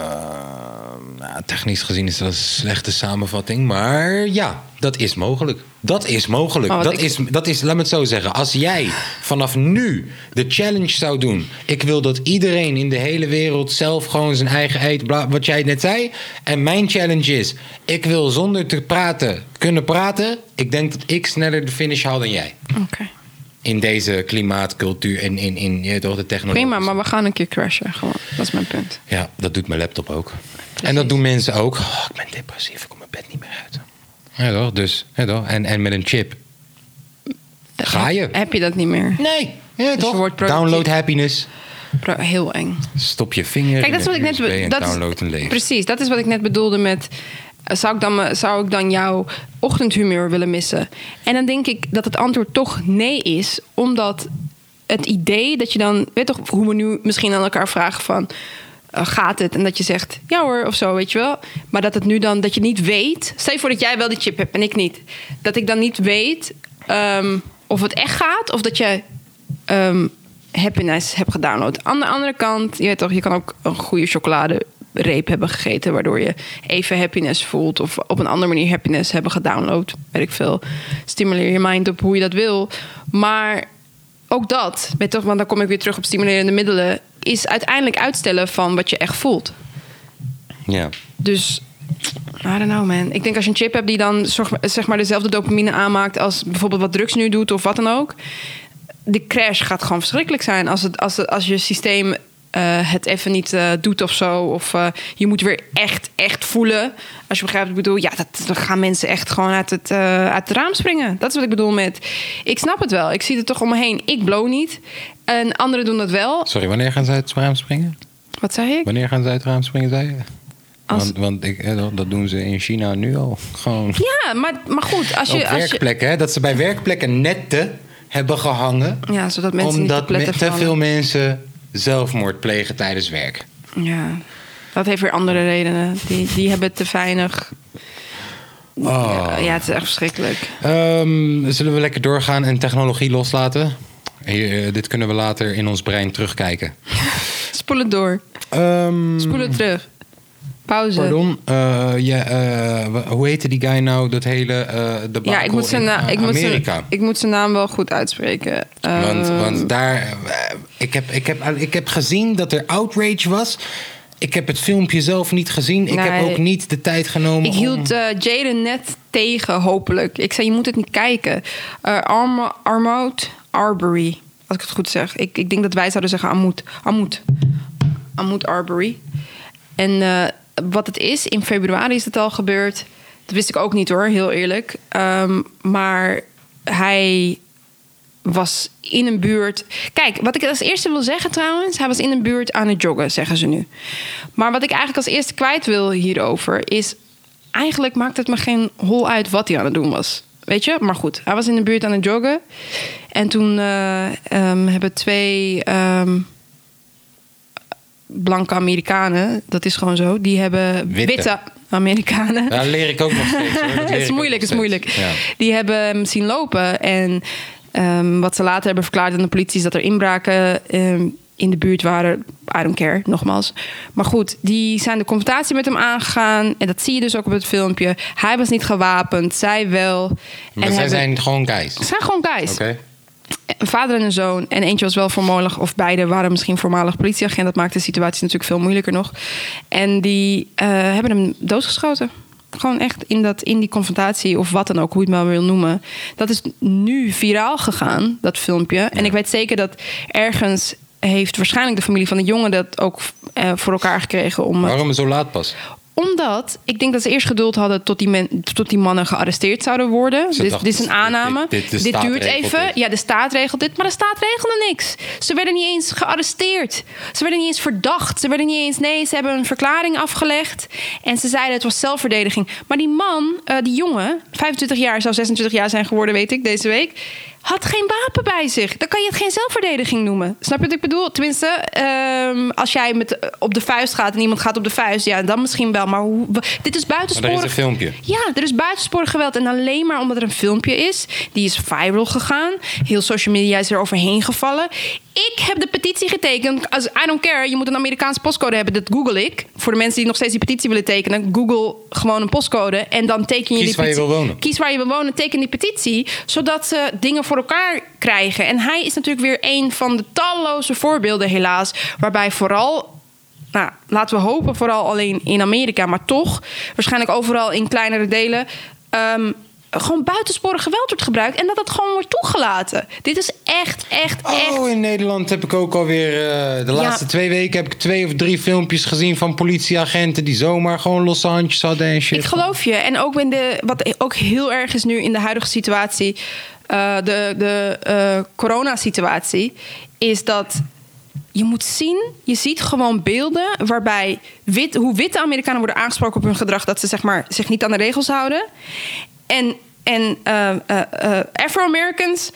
nou, technisch gezien is dat een slechte samenvatting. Maar ja, dat is mogelijk. Dat is mogelijk. Oh, dat, ik- is, dat is, laat me het zo zeggen. Als jij vanaf nu de challenge zou doen. Ik wil dat iedereen in de hele wereld zelf gewoon zijn eigen eet. Bla, wat jij net zei. En mijn challenge is. Ik wil zonder te praten kunnen praten. Ik denk dat ik sneller de finish haal dan jij. Oké. In deze klimaatcultuur en in, in, toch, de technologie. Prima, maar we gaan een keer crashen. Gewoon. Dat is mijn punt. Ja, dat doet mijn laptop ook. En dat doen mensen ook. Oh, ik ben depressief, ik kom mijn bed niet meer uit. Ja, toch? Dus, ja, toch? En, en met een chip. Ga je? Heb je dat niet meer? Nee. Ja, je toch? Download happiness. Pro- Heel eng. Stop je vinger Kijk, dat is wat ik net dat is- download een leven. Precies, dat is wat ik net bedoelde met. Zou ik, dan, zou ik dan jouw ochtendhumeur willen missen? En dan denk ik dat het antwoord toch nee is, omdat het idee dat je dan, weet toch, hoe we nu misschien aan elkaar vragen van. eh, gaat het? En dat je zegt ja hoor of zo, weet je wel. Maar dat het nu dan, dat je niet weet. Stel je voor dat jij wel die chip hebt en ik niet. Dat ik dan niet weet ehm, of het echt gaat of dat je ehm, happiness hebt gedownload. Aan de andere kant, je weet toch, je kan ook een goede chocoladereep hebben gegeten, waardoor je even happiness voelt. Of op een andere manier happiness hebben gedownload. Weet ik veel. Stimuleer je mind op hoe je dat wil. Maar ook dat, weet toch, want dan kom ik weer terug op stimulerende middelen, is uiteindelijk uitstellen van wat je echt voelt. Ja. Dus, I don't know man. Ik denk als je een chip hebt die dan zorg- zeg maar dezelfde dopamine aanmaakt als bijvoorbeeld wat drugs nu doet of wat dan ook. De crash gaat gewoon verschrikkelijk zijn als, het, als, het, als je systeem eh, het even niet eh, doet of zo. Of eh, je moet weer echt, echt voelen. Als je begrijpt wat ik bedoel. Ja, dat, dan gaan mensen echt gewoon uit het, uit het raam springen. Dat is wat ik bedoel met... Ik snap het wel. Ik zie het toch om me heen. Ik blow niet. En anderen doen dat wel. Sorry, wanneer gaan zij uit het raam springen? Wat zei ik? Wanneer gaan zij uit het raam springen, zei je? Als- Want, want ik, dat doen ze in China nu al. (laughs) Gewoon Ja, maar, maar goed. Als op je, als je, werkplekken. Hè? Dat ze bij werkplekken netten hebben gehangen. ja, zodat mensen niet omdat te veel mensen zelfmoord plegen tijdens werk. Ja, dat heeft weer andere redenen. Die, die hebben te weinig. Oh. Ja, het is echt verschrikkelijk. Ehm, zullen we lekker doorgaan en technologie loslaten? Hier, eh, dit kunnen we later in ons brein terugkijken. (laughs) Spoel het door. Ehm, Spoel het terug. Pauze. Pardon, eh, ja, eh, hoe heette die guy nou? Dat hele eh de Ja, ik moet, zijn in na- ik, moet zijn, Amerika. ik moet zijn naam wel goed uitspreken. Want, want daar, ik heb, ik, heb, ik heb gezien dat er outrage was. Ik heb het filmpje zelf niet gezien. Ik heb ook niet de tijd genomen. ik hield om- Jaden net tegen, hopelijk. Ik zei, je moet het niet kijken. Arma, Armout Arbery, als ik het goed zeg. Ik, ik denk dat wij zouden zeggen Amout. Amout. Amout Arbery. En eh, wat het is, in februari is het al gebeurd. Dat wist ik ook niet hoor, heel eerlijk. Ehm, maar hij was in een buurt. Kijk, wat ik als eerste wil zeggen trouwens, hij was in een buurt aan het joggen, zeggen ze nu. Maar wat ik eigenlijk als eerste kwijt wil hierover is. Eigenlijk maakt het me geen hol uit wat hij aan het doen was. Weet je? Maar goed, hij was in de buurt aan het joggen. En toen eh, ehm, hebben twee ehm, blanke Amerikanen, dat is gewoon zo, die hebben Witte. witte, Amerikanen. Dat leer ik ook nog steeds. Hoor. (laughs) Het is moeilijk, het is moeilijk. Ja. Die hebben hem zien lopen. En ehm, wat ze later hebben verklaard aan de politie... is dat er inbraken ehm, in de buurt waren. I don't care, nogmaals. Maar goed, die zijn de confrontatie met hem aangegaan. En dat zie je dus ook op het filmpje. Hij was niet gewapend, zij wel. Maar en zij hebben- zijn gewoon guys. Ze zijn gewoon guys. Oké. Een vader en een zoon. En eentje was wel voormalig, of beide waren misschien voormalig politieagent. Dat maakt de situatie natuurlijk veel moeilijker nog. En die eh, hebben hem doodgeschoten. Gewoon echt in, dat, in die confrontatie, of wat dan ook, hoe je het maar wil noemen. Dat is nu viraal gegaan, dat filmpje. En ik weet zeker dat ergens heeft waarschijnlijk de familie van de jongen dat ook eh, voor elkaar gekregen om het Waarom zo laat pas? Omdat ik denk dat ze eerst geduld hadden tot die, men, tot die mannen gearresteerd zouden worden. Ze Dit, dachten, dit is een aanname. dit- duurt even. dit. Ja, de staat regelt dit. Maar de staat regelde niks. Ze werden niet eens gearresteerd. Ze werden niet eens verdacht. Ze werden niet eens. Nee, ze hebben een verklaring afgelegd. En ze zeiden het was zelfverdediging. Maar die man, eh, die jongen, 25 jaar, zou 26 jaar zijn geworden, weet ik, deze week. Had geen wapen bij zich. Dan kan je het geen zelfverdediging noemen. Snap je wat ik bedoel? Tenminste, ehm, als jij met, op de vuist gaat en iemand gaat op de vuist, ja, dan misschien wel. Maar hoe, dit is Maar buitensporig. er is een filmpje. Ja, er is buitensporig geweld. En alleen maar omdat er een filmpje is. Die is viral gegaan. Heel social media is er overheen gevallen. Ik heb de petitie getekend. Als I don't care, je moet een Amerikaanse postcode hebben. Dat google ik. Voor de mensen die nog steeds die petitie willen tekenen. Google gewoon een postcode. En dan teken je Kies die waar je petitie- wil wonen. Kies waar je wil wonen, teken die petitie. Zodat ze dingen voor elkaar krijgen. En hij is natuurlijk weer een van de talloze voorbeelden helaas. Waarbij vooral nou, laten we hopen, vooral alleen in Amerika, maar toch, waarschijnlijk overal in kleinere delen, ehm, gewoon buitensporig geweld wordt gebruikt en dat het gewoon wordt toegelaten. Dit is echt, echt, echt. Oh, in Nederland heb ik ook alweer... eh de laatste twee weken heb ik twee of drie filmpjes gezien... van politieagenten die zomaar gewoon losse handjes hadden en shit. Ik geloof je. En ook in de, wat ook heel erg is nu in de huidige situatie, eh, de, de eh, coronasituatie, is dat je moet zien, je ziet gewoon beelden waarbij wit, hoe witte Amerikanen worden aangesproken op hun gedrag, dat ze zeg maar, zich niet aan de regels houden. En, en eh, Afro-Americans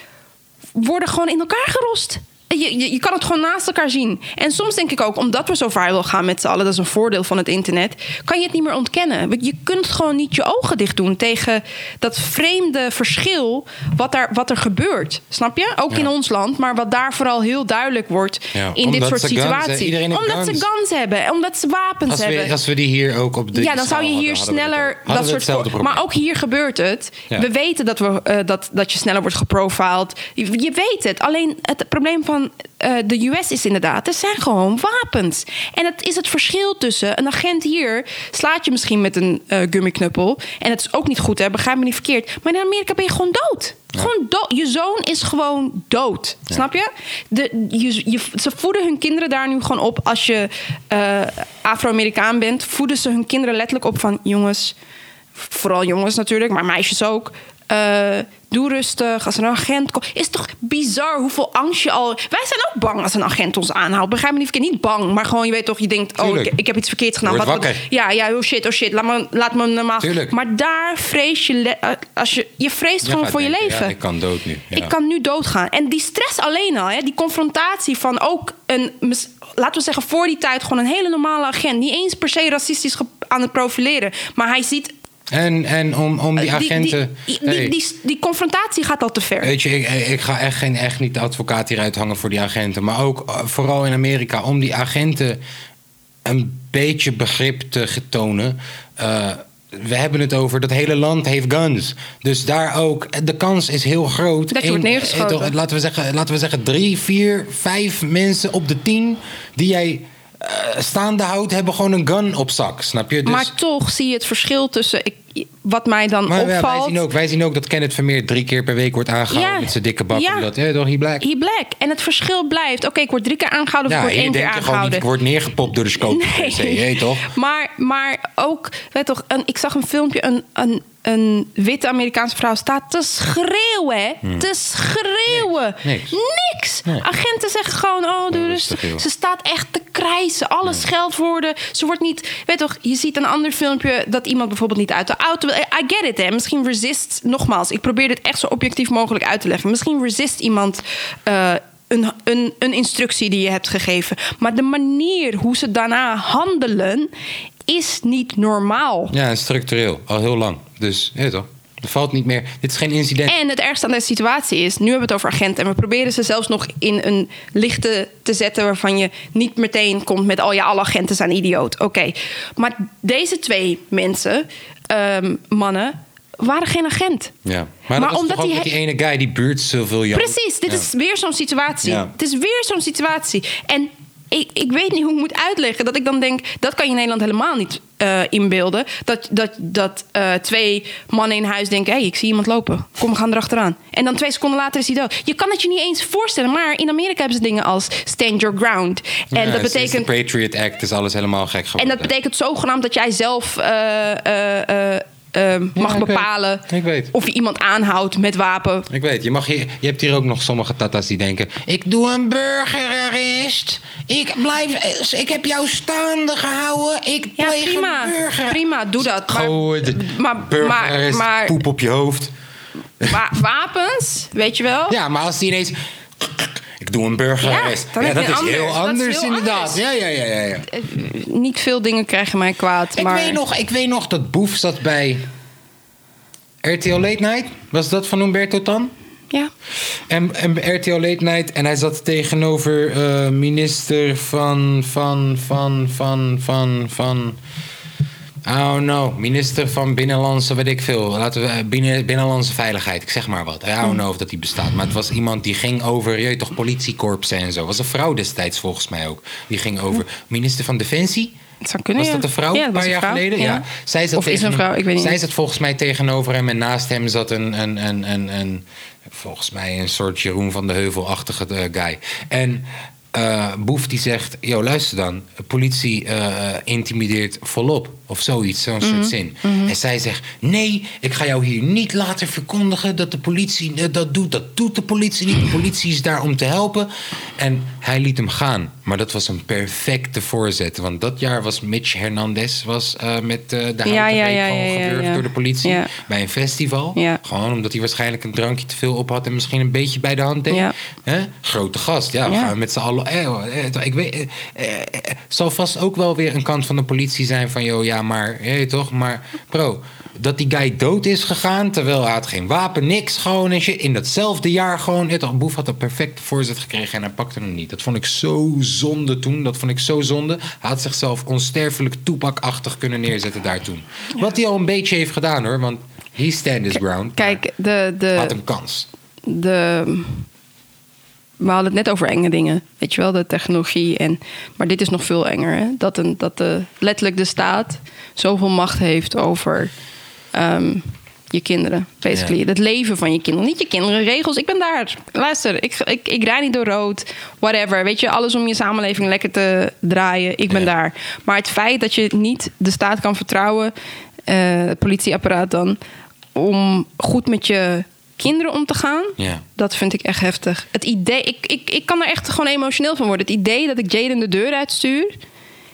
worden gewoon in elkaar gerost. Je, je, je kan het gewoon naast elkaar zien. En soms denk ik ook, omdat we zo viral gaan met z'n allen, dat is een voordeel van het internet, kan je het niet meer ontkennen. Je kunt gewoon niet je ogen dicht doen tegen dat vreemde verschil wat, daar, wat er gebeurt. Snap je? Ook Ja. in ons land, maar wat daar vooral heel duidelijk wordt Ja, in dit soort situaties. Omdat guns. ze guns hebben, omdat ze wapens Als hebben. we, als we die hier ook op de Ja, dan zou je hier hadden, sneller. Hadden dat soort. probleem. Maar ook hier gebeurt het. Ja. We weten dat, we, eh, dat, dat je sneller wordt geprofiled. Je, je weet het. Alleen het probleem van eh, de US is inderdaad, er zijn gewoon wapens. En het is het verschil tussen een agent hier slaat je misschien met een eh gummiknuppel. En het is ook niet goed, hè, begrijp me niet verkeerd. Maar in Amerika ben je gewoon dood. Gewoon dood. Je zoon is gewoon dood. Snap je? De, je, je? Ze voeden hun kinderen daar nu gewoon op. Als je eh, Afro-Amerikaan bent, voeden ze hun kinderen letterlijk op van jongens. Vooral jongens natuurlijk, maar meisjes ook. Eh, doe rustig. Als een agent komt. Is toch bizar hoeveel angst je al. Wij zijn ook bang als een agent ons aanhoudt. Begrijp me niet verkeerd. Niet bang, maar gewoon je weet toch. Je denkt, oh, ik, ik heb iets verkeerds gedaan. Wat- ja, ja, oh shit, oh shit. Laat me, laat me normaal. Tuurlijk. Maar daar vrees je. le- eh, Als je, je vreest gewoon voor je leven. Ja, ik kan dood nu. Ja. Ik kan nu doodgaan. En die stress alleen al, hè, die confrontatie van ook een, laten we zeggen, voor die tijd gewoon een hele normale agent. Niet eens per se racistisch aan het profileren. Maar hij ziet. En, en om, om die eh, agenten... Die, die, Hey. die, confrontatie gaat al te ver. Weet je, ik, ik ga echt, geen, echt niet de advocaat hieruit hangen voor die agenten. Maar ook eh, vooral in Amerika, om die agenten een beetje begrip te tonen. Eh, we hebben het over dat hele land heeft guns. Dus daar ook, de kans is heel groot. Dat je wordt neergeschoten. eh, laten, we zeggen, laten we zeggen drie, vier, vijf mensen op de tien die jij eh, staande houdt, hebben gewoon een gun op zak. Snap je? Dus, Maar toch zie je het verschil tussen. Ik, wat mij dan maar ja, wij, opvalt. zien ook, wij zien ook dat Kenneth Vermeer drie keer per week wordt aangehouden Ja. met zijn dikke bak. Ja. Omdat, ja, toch, he black. He black. En het verschil blijft. Oké, ik word drie keer aangehouden of Ja, ik word één keer gewoon niet, ik word neergepopt door de scope. (laughs) je weet toch? Maar, maar ook, weet toch, een, ik zag een filmpje, een, een, een witte Amerikaanse vrouw staat te schreeuwen, hè? Te schreeuwen. Hmm. Niks. Niks. Nee. Agenten zeggen gewoon, oh, doe rustig. joh. Ze staat echt te krijsen. Alles scheldwoorden. Ze wordt niet, weet toch, je ziet een ander filmpje dat iemand bijvoorbeeld niet uit de auto wil. I get it, hè? Misschien resist, nogmaals, ik probeer dit echt zo objectief mogelijk uit te leggen. Misschien resist iemand. eh, een, een, een instructie die je hebt gegeven. Maar de manier hoe ze daarna handelen is niet normaal. Ja, en structureel. Al heel lang. Dus, je weet toch? Er valt niet meer. Dit is geen incident. En het ergste aan deze situatie is, nu hebben we het over agenten en we proberen ze zelfs nog in een lichte te zetten waarvan je niet meteen komt met, oh ja, alle agenten zijn idioot. Oké, maar deze twee mensen, ehm, mannen, waren geen agent. Ja. Maar, omdat die ene guy die buurt zoveel Jan. Precies, dit Ja. is weer zo'n situatie. Ja. Het is weer zo'n situatie. En ik, ik weet niet hoe ik moet uitleggen dat ik dan denk, dat kan je in Nederland helemaal niet eh, inbeelden. Dat, dat, dat eh, twee mannen in huis denken, hé, hey, ik zie iemand lopen. Kom, we gaan erachteraan. En dan twee seconden later is hij dood. Je kan het je niet eens voorstellen, maar in Amerika hebben ze dingen als stand your ground. En Ja, dat betekent de Patriot Act is alles helemaal gek en geworden. dat betekent zogenaamd dat jij zelf eh, eh, eh, eh, mag bepalen weet. of je iemand aanhoudt met wapen. Ik weet, je, mag hier, je hebt hier ook nog sommige tata's die denken... Ik doe een burgerarrest. Ik, blijf, ik heb jou staande gehouden. Ik Ja, pleeg prima. een burger. Prima, doe dat. Maar- Goed. maar- maar- maar- poep op je hoofd. wa- wapens, weet je wel? Ja, maar als die ineens... Ik doe een burgerarrest. Ja, dat is anders- heel is anders heel inderdaad. anders. Ja, ja, ja, ja. ja. Eh, Niet veel dingen krijgen mij kwaad, Ik, maar... weet nog, ik weet nog dat Boef zat bij RTL Late Night. Was dat van Humberto Tan? Ja. En, en RTL Late Night. En hij zat tegenover eh, minister van, van, van, van, van, van... Oh no, minister van Binnenlandse, weet ik veel. Laten we, eh, binnen, Binnenlandse Veiligheid, ik zeg maar wat. I don't know of dat die bestaat. Maar het was iemand die ging over, je toch, politiekorpsen en zo. Was een vrouw destijds volgens mij ook. Die ging over minister van Defensie. Het zou kunnen, Was dat een vrouw Ja, een paar jaar vrouw, geleden? Ja. ja. Zij zat Of is een vrouw, ik weet niet. Zij zat volgens mij tegenover hem en naast hem zat een, een, een, een, een volgens mij een soort Jeroen van de Heuvel-achtige eh, guy. En eh, Boef die zegt, yo luister dan, politie intimideert volop. Of zoiets, zo'n Mhm, soort zin. En zij zegt, nee, ik ga jou hier niet laten verkondigen dat de politie eh, dat doet. Dat doet de politie niet. De politie is daar om te helpen. En hij liet hem gaan. Maar dat was een perfecte voorzet. Want dat jaar was Mitch Hernandez was, eh, met eh, de Ja, ja, ja, gewoon ja. door de politie. Bij een festival. Gewoon omdat hij waarschijnlijk een drankje te veel op had. En misschien een beetje bij de hand deed. Grote gast. Ja, we gaan met z'n allen... Eh, eh, ik weet... eh, zal vast ook wel weer een kant van de politie zijn van... joh, ja, maar... Je toch? Maar bro... Dat die guy dood is gegaan, terwijl hij had geen wapen, niks, gewoon en shit. In datzelfde jaar gewoon, je toch, Boef had een perfecte voorzet gekregen en hij pakte hem niet. Dat vond ik zo zonde toen, dat vond ik zo zonde. Hij had zichzelf onsterfelijk toepakachtig kunnen neerzetten daar toen. Wat hij al een beetje heeft gedaan hoor, want he stand his ground. Kijk, de, Had de, een kans. de... We hadden het net over enge dingen. Weet je wel, de technologie. En, maar dit is nog veel enger. Hè? Dat, een, dat de, letterlijk de staat zoveel macht heeft over ehm, je kinderen. Basically. Ja. Het leven van je kinderen. Niet je kinderen, regels. Ik ben daar. Luister, ik, ik, ik rij niet door rood. Whatever. Weet je, alles om je samenleving lekker te draaien. Ik ben Ja. daar. Maar het feit dat je niet de staat kan vertrouwen. eh, het politieapparaat dan. Om goed met je kinderen om te gaan. Ja. Dat vind ik echt heftig. Het idee, ik, ik, ik kan er echt gewoon emotioneel van worden. Het idee dat ik Jaden de deur uitstuur.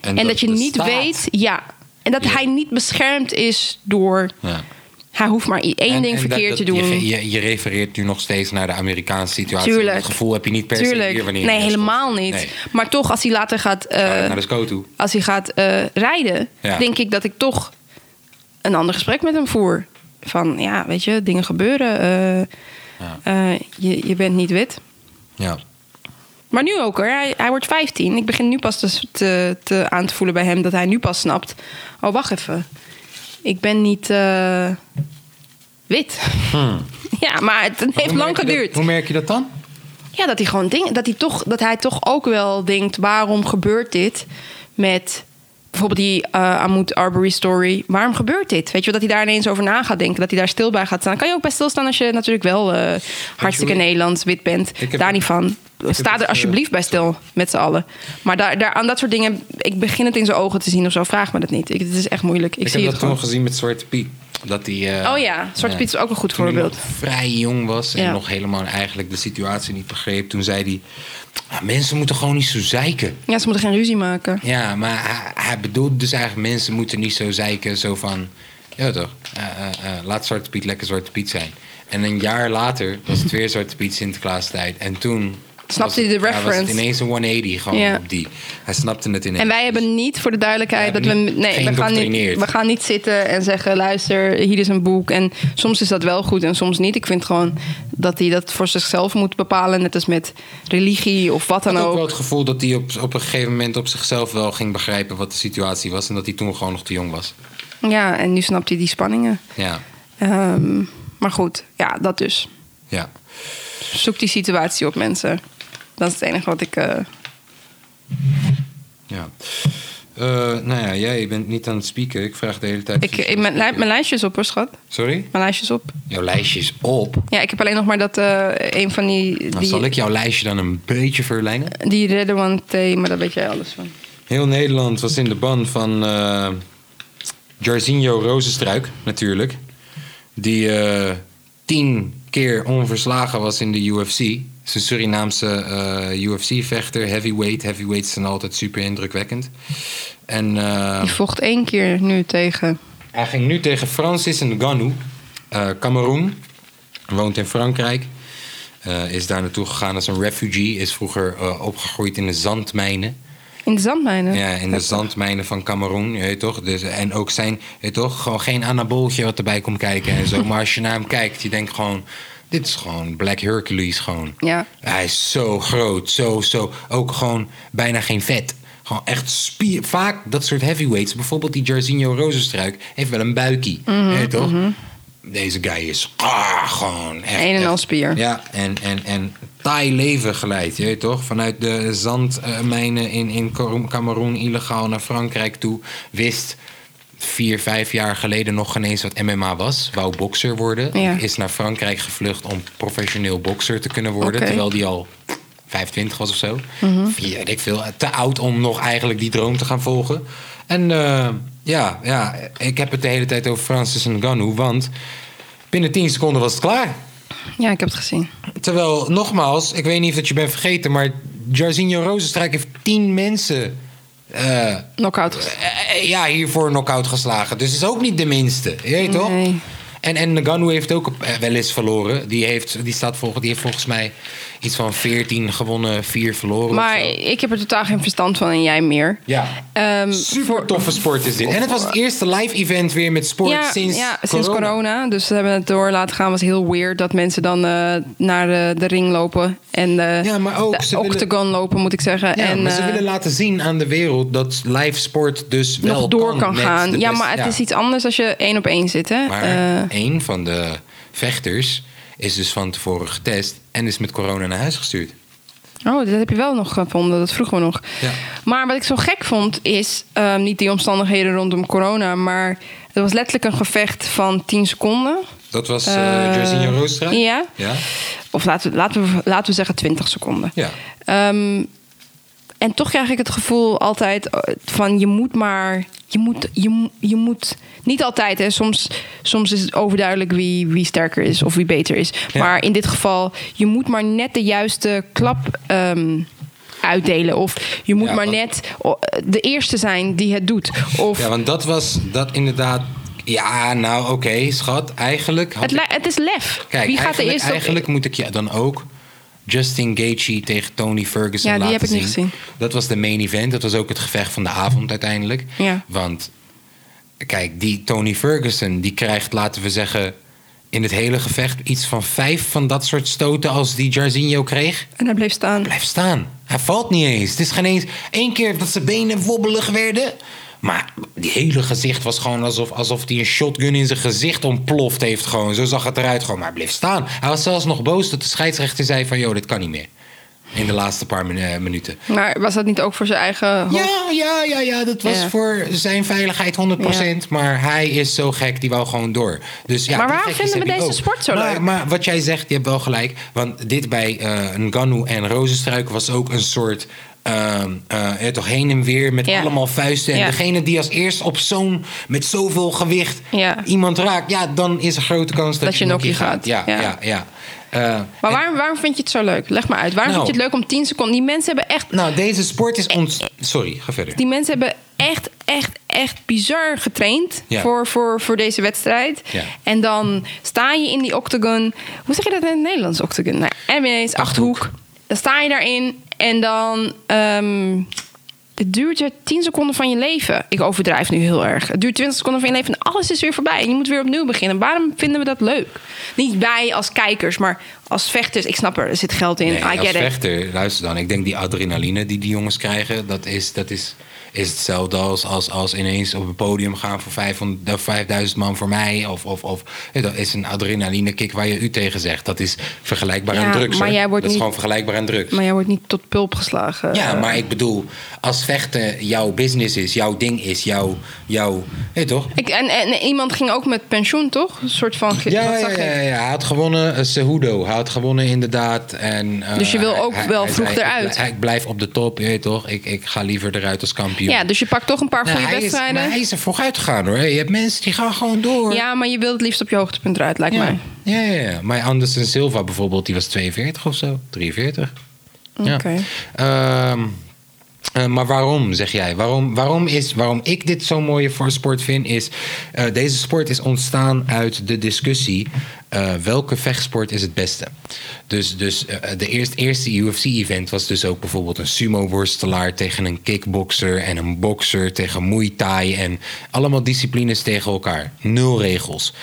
En, dat, je niet staat- weet. Ja. En dat Ja. hij niet beschermd is door. Ja. Hij hoeft maar één En- ding en verkeerd dat- te doen. Je, je, je refereert nu nog steeds naar de Amerikaanse situatie. Tuurlijk. Dat gevoel heb je niet per se hier wanneer nee, helemaal niet. Nee. Maar toch, als hij later gaat, eh, naar de SCO toe. als hij gaat eh, rijden, denk ik dat ik toch een ander gesprek met hem voer. Van ja, weet je, dingen gebeuren. eh, Ja. eh, je, je bent niet wit. Ja. Maar nu ook hoor. Hij, hij wordt 15. Ik begin nu pas te, te, te- aan te voelen bij hem dat hij nu pas snapt. Oh, wacht even. Ik ben niet eh, wit. (laughs) Ja, maar het heeft Hmm. Lang dat- geduurd. hoe merk je dat dan? Ja, dat hij gewoon dingen, dat hij toch, dat hij toch ook wel denkt: waarom gebeurt dit met bijvoorbeeld die eh Amoud Arbery story? Waarom gebeurt dit? Weet je dat hij daar ineens over na gaat denken, dat hij daar stil bij gaat staan. Kan je ook bij stilstaan als je natuurlijk wel eh, hartstikke Nederlands wit bent. Ik heb daar niet van. Sta er eh, alsjeblieft bij stil met z'n allen. Maar daar, daar, aan dat soort dingen, ik begin het in zijn ogen te zien of zo. Vraag me dat niet. Ik, het is echt moeilijk. Ik, Ik, zie heb het dat toen gewoon. gezien met Zwarte Piet. Dat die, Oh ja, Zwarte Piet is ook een goed toen hij voorbeeld. nog vrij jong was en Ja. nog helemaal eigenlijk de situatie niet begreep. Toen zei hij, "Ah, mensen moeten gewoon niet zo zeiken. Ja, ze moeten geen ruzie maken. Ja, maar hij, hij bedoelt dus eigenlijk mensen moeten niet zo zeiken. Zo van, ja toch, eh, eh, eh, laat Zwarte Piet lekker Zwarte Piet zijn. En een jaar later was het weer Zwarte Piet Sinterklaas tijd. En toen... Snapte hij de het- ja, was het reference? ineens een 180 gewoon Ja. op die. Hij snapte het ineens. En wij hebben niet, voor de duidelijkheid, We dat we. Nee, we gaan, niet, we gaan niet zitten en zeggen: luister, hier is een boek. En soms is dat wel goed en soms niet. Ik vind gewoon dat hij dat voor zichzelf moet bepalen. Net als met religie of wat Ik dan ook ook. wel het gevoel dat hij op, op een gegeven moment op zichzelf wel ging begrijpen wat de situatie was. En dat hij toen gewoon nog te jong was. Ja, en nu snapt hij die spanningen. Ja, Ehm, maar goed, ja, dat dus. ja. Zoek die situatie op, mensen. Dat is het enige wat ik. eh, ja. Eh, nou ja, jij bent niet aan het spieken. Ik vraag de hele tijd. ik, ik mijn, mijn lijstje is op, hoor, schat. Sorry? Mijn lijstje is op. Jouw lijstje is op. Ja, ik heb alleen nog maar dat eh, een van die. Nou, die zal ik jouw lijstje dan een beetje verlengen? Die one thee, maar daar weet jij alles van. Heel Nederland was in de ban van eh Jarzinho Rozenstruik, natuurlijk. Die tien keer onverslagen was in de UFC. Is een Surinaamse eh, UFC-vechter, heavyweight. Heavyweights zijn altijd super indrukwekkend. En eh, Die vocht één keer nu tegen. hij ging nu tegen Francis Ngannou, eh Cameroen. woont in Frankrijk. Is daar naartoe gegaan als een refugee. Is vroeger opgegroeid in de zandmijnen. In de zandmijnen? Ja, in de zandmijnen van Cameroen, je weet toch? Dus, en ook zijn, je weet toch, gewoon geen anabooltje wat erbij komt kijken en zo. (laughs) Maar als je naar hem kijkt, je denkt gewoon... Dit is gewoon Black Hercules gewoon. Ja. Hij is zo groot, zo, zo. Ook gewoon bijna geen vet. Gewoon echt spier. Vaak dat soort heavyweights. Bijvoorbeeld die Jarzinho Rozenstruik heeft wel een buikie. Mhm, je weet toch? Deze guy is ah, gewoon echt... Een en al spier. Ja, en, en, en taai leven geleid, je weet toch? Vanuit de zandmijnen in, in Cameroen illegaal naar Frankrijk toe. Wist vier, vijf jaar geleden nog geen eens wat MMA was. Wou bokser worden. Ja. Is naar Frankrijk gevlucht om professioneel bokser te kunnen worden. Terwijl die al 25 was of zo. Mhm. Vier, weet ik veel. Te oud om nog eigenlijk die droom te gaan volgen. En eh, ja, ja, ik heb het de hele tijd over Francis Ngannou. Want binnen 10 seconden was het klaar. Ja, ik heb het gezien. Terwijl, nogmaals, ik weet niet of dat je bent vergeten, maar Jarzinho Rozenstruik heeft tien mensen eh, Knockout eh, eh, ja, hiervoor knock-out geslagen. Dus is ook niet de minste. Je weet toch? Nee. En, en Ngannou heeft ook wel eens verloren. Die heeft, die, staat volgens, die heeft volgens mij iets van 14 gewonnen, 4 verloren. Maar ik heb er totaal geen verstand van en jij meer. Ja. Ehm, Super toffe sport is dit. En het was het eerste live event weer met sport ja, sinds, ja, sinds corona. Dus ze hebben het door laten gaan. was heel weird dat mensen dan eh, naar de, de ring lopen. En de, Ja, maar ook, de willen- octagon lopen, moet ik zeggen. Ja, en, maar ze eh, willen laten zien aan de wereld dat live sport dus wel nog door kan, gaan. Ja, best- maar het ja. is iets anders als je één op één zit. Hè? Maar Eh, een van de vechters is dus van tevoren getest en is met corona naar huis gestuurd. oh, dat heb je wel nog gevonden. Dat vroegen we nog. Ja. Maar wat ik zo gek vond, is eh, niet die omstandigheden rondom corona. Maar het was letterlijk een gevecht van 10 seconden. Dat was uh, Roostra? ja. Ja. Of laten we, laten we, laten we zeggen 20 seconden. Ja. Ehm, en toch krijg ik het gevoel altijd eh, van je moet maar. Je moet, je, je moet. Niet altijd, hè. Soms, soms is het overduidelijk wie, wie sterker is of wie beter is. Ja. Maar in dit geval, je moet maar net de juiste klap ehm, uitdelen. Of je moet Ja, maar want- net de eerste zijn die het doet. Of ja, want dat was dat inderdaad. Ja, nou oké, schat. Eigenlijk. had het, het is lef. Kijk, wie gaat er eigenlijk, eerst op- eigenlijk moet ik je dan ook Justin Gaethje tegen Tony Ferguson Ja, die laten heb ik niet zien. gezien. Dat was de main event. Dat was ook het gevecht van de avond uiteindelijk. Ja. Want kijk, die Tony Ferguson die krijgt, laten we zeggen, in het hele gevecht iets van vijf van dat soort stoten als die Jarzinho kreeg. En hij bleef staan. Blijf staan. Hij valt niet eens. Het is geen eens één keer dat zijn benen wobbelig werden. Maar die hele gezicht was gewoon alsof, alsof hij een shotgun in zijn gezicht ontploft heeft. Gewoon. Zo zag het eruit. Gewoon. Maar hij bleef staan. Hij was zelfs nog boos dat de scheidsrechter zei van... joh, dit kan niet meer. In de laatste paar eh, minuten. Maar was dat niet ook voor zijn eigen hoofd? Ja, ja, ja, ja. Dat was Ja. voor zijn veiligheid 100%. Maar hij is zo gek, die wou gewoon door. Dus, ja, Maar die waarom vinden we deze ook. sport zo maar, leuk? Maar wat jij zegt, je hebt wel gelijk. Want dit bij Ngannou en Rozenstruik was ook een soort... ja, toch heen en weer met Ja. allemaal vuisten. En Ja. degene die als eerst op zo'n... met zoveel gewicht Ja. iemand raakt... ja, dan is er grote kans dat, Dat je nokkie gaat. gaat. Ja, ja, Ja. Eh, Maar waarom, waarom vind je het zo leuk? Leg maar uit. Waarom Nou. vind je het leuk om 10 seconden... Die mensen hebben echt... nou, deze sport is ons... Sorry, ga verder. Die mensen hebben echt, echt, echt bizar getraind Ja. voor, voor, voor deze wedstrijd. Ja. En dan sta je in die octagon. Hoe zeg je dat in het Nederlands? Octagon. Nou, MBA's, achthoek. Dan sta je daarin en dan... ehm, het duurt je 10 seconden van je leven. Ik overdrijf nu heel erg. Het duurt 20 seconden van je leven en alles is weer voorbij. En je moet weer opnieuw beginnen. Waarom vinden we dat leuk? Niet wij als kijkers, maar als vechters. Ik snap er, er zit geld in. Nee, I als get it. vechter, luister dan. Ik denk die adrenaline die die jongens krijgen, dat is, dat is, is hetzelfde als, als, als ineens op het podium gaan voor 500, of 5000 man voor mij. Of, of, of ja, dat is een adrenaline kick waar je u tegen zegt. Dat is vergelijkbaar Ja, aan drugs. maar jij wordt dat is niet- gewoon vergelijkbaar aan drugs. Maar jij wordt niet tot pulp geslagen. ja, Eh, maar ik bedoel, als vechten jouw business is, jouw ding is, jouw, jouw weet toch? Ik, en, en iemand ging ook met pensioen, toch? Een soort van... Ja, ja, ja, ja, hij had gewonnen. uh, Cejudo. Hij had gewonnen inderdaad. En, eh, Dus je wil ook hij- wel hij vroeg eruit? Ik blijf op de top, je weet toch? Ik, ik ga liever eruit als kampioen. Ja, dus je pakt toch een paar Nou, goede hij is, wedstrijden. maar hij is er vooruit gegaan hoor. Je hebt mensen die gaan gewoon door. Ja, maar je wilt het liefst op je hoogtepunt eruit, lijkt ja. mij. Ja, ja, ja. Maar Anderson Silva bijvoorbeeld, die was 42 of zo. 43. Ja. Oké. Ehm, Eh, maar waarom, zeg jij? Waarom, waarom, is, waarom ik dit zo'n mooie sport vind, is... eh, deze sport is ontstaan uit de discussie... eh, welke vechtsport is het beste? Dus, dus de eerste, eerste UFC-event was dus ook bijvoorbeeld een sumo-worstelaar... tegen een kickboxer en een bokser tegen Muay Thai... en allemaal disciplines tegen elkaar. Nul regels.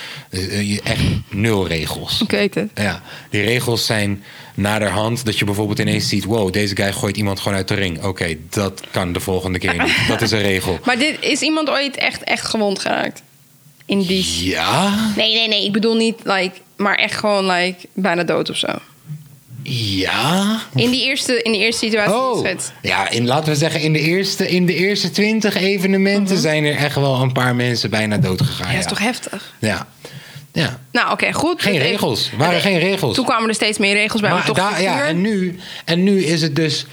Echt nul regels. Ik weet het. Ja, die regels zijn naderhand dat je bijvoorbeeld ineens ziet... wow, deze guy gooit iemand gewoon uit de ring. Oké, dat kan de volgende keer niet. (laughs) Dat is een regel. Maar dit, is iemand ooit echt, echt gewond geraakt? In die... Ja, Nee, nee, nee. Ik bedoel niet, like... Maar echt gewoon, like, bijna dood of zo. ja. In die eerste, in die eerste situatie. Oh, ja, in, laten we zeggen, in de eerste, in de eerste 20 evenementen zijn er echt wel een paar mensen bijna dood gegaan. Mhm. Ja, dat is toch heftig? Ja. Ja. Nou, oké, goed. Geen regels. Er waren geen regels. Toen kwamen er steeds meer regels bij. Maar toch daar- ja, en nu, en nu is het dus.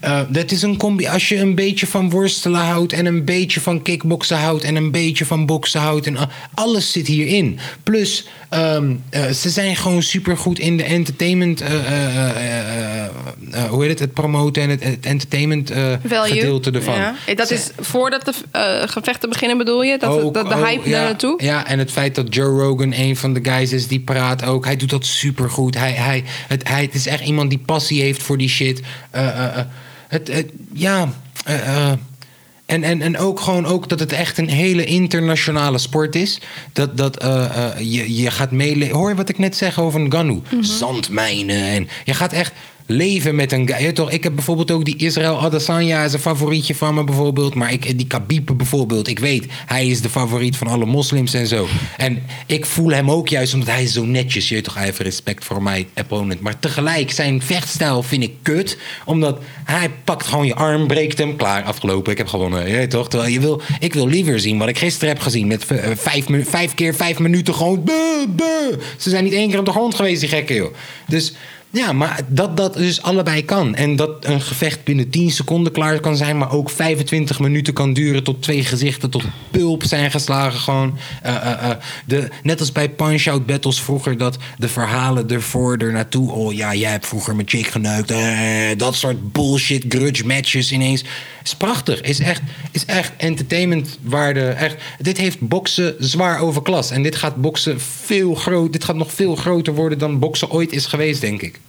Eh, dat is een combi. Als je een beetje van worstelen houdt. en een beetje van kickboksen houdt. en een beetje van boksen houdt. en a- alles zit hierin. Plus, ehm, eh, ze zijn gewoon supergoed in de entertainment. eh, eh, eh, eh, eh, hoe heet het? Het promoten en het, het entertainment eh, gedeelte ervan. Ja. Eh, Dat is voordat de eh, gevechten beginnen, bedoel je? Dat, Ook- dat de ook, hype ja, daar naartoe? Ja, en het feit dat Joe Rogan een van de guys is die praat ook. Hij doet dat supergoed. Hij, hij, het, hij, het is echt iemand die passie heeft voor die shit. Het, het, ja. eh, eh, en, en, en ook gewoon ook dat het echt een hele internationale sport is. Dat, dat eh, je, je gaat meeleven. Hoor je wat ik net zeg over een Ganu? Zandmijnen. En je gaat echt leven met een guy. Toch? Ik heb bijvoorbeeld ook die Israël Adesanya is een favorietje van me bijvoorbeeld. Maar ik, die Khabib bijvoorbeeld. Ik weet, hij is de favoriet van alle moslims en zo. En ik voel hem ook juist omdat hij zo netjes. Je toch, hij heeft respect voor mijn opponent. Maar tegelijk, zijn vechtstijl vind ik kut. Omdat hij pakt gewoon je arm, breekt hem. Klaar, afgelopen. Ik heb gewonnen. Je toch? Terwijl je wil, ik wil liever zien wat ik gisteren heb gezien. Met eh, vijf, vijf keer vijf minuten gewoon... Ze zijn niet één keer op de grond geweest, die gekken, joh. Dus... Ja, maar dat dat dus allebei kan. En dat een gevecht binnen 10 seconden klaar kan zijn, maar ook 25 minuten kan duren tot twee gezichten tot pulp zijn geslagen. Gewoon. Eh, eh, eh, de, net als bij punch-out battles vroeger, dat de verhalen ervoor, er naartoe. Oh ja, jij hebt vroeger mijn chick geneukt. dat soort bullshit, grudge matches ineens. Is prachtig. Is echt, is echt entertainmentwaarde. Echt. Dit heeft boksen zwaar over klas. En dit gaat boksen veel groot. Dit gaat nog veel groter worden dan boksen ooit is geweest, denk ik.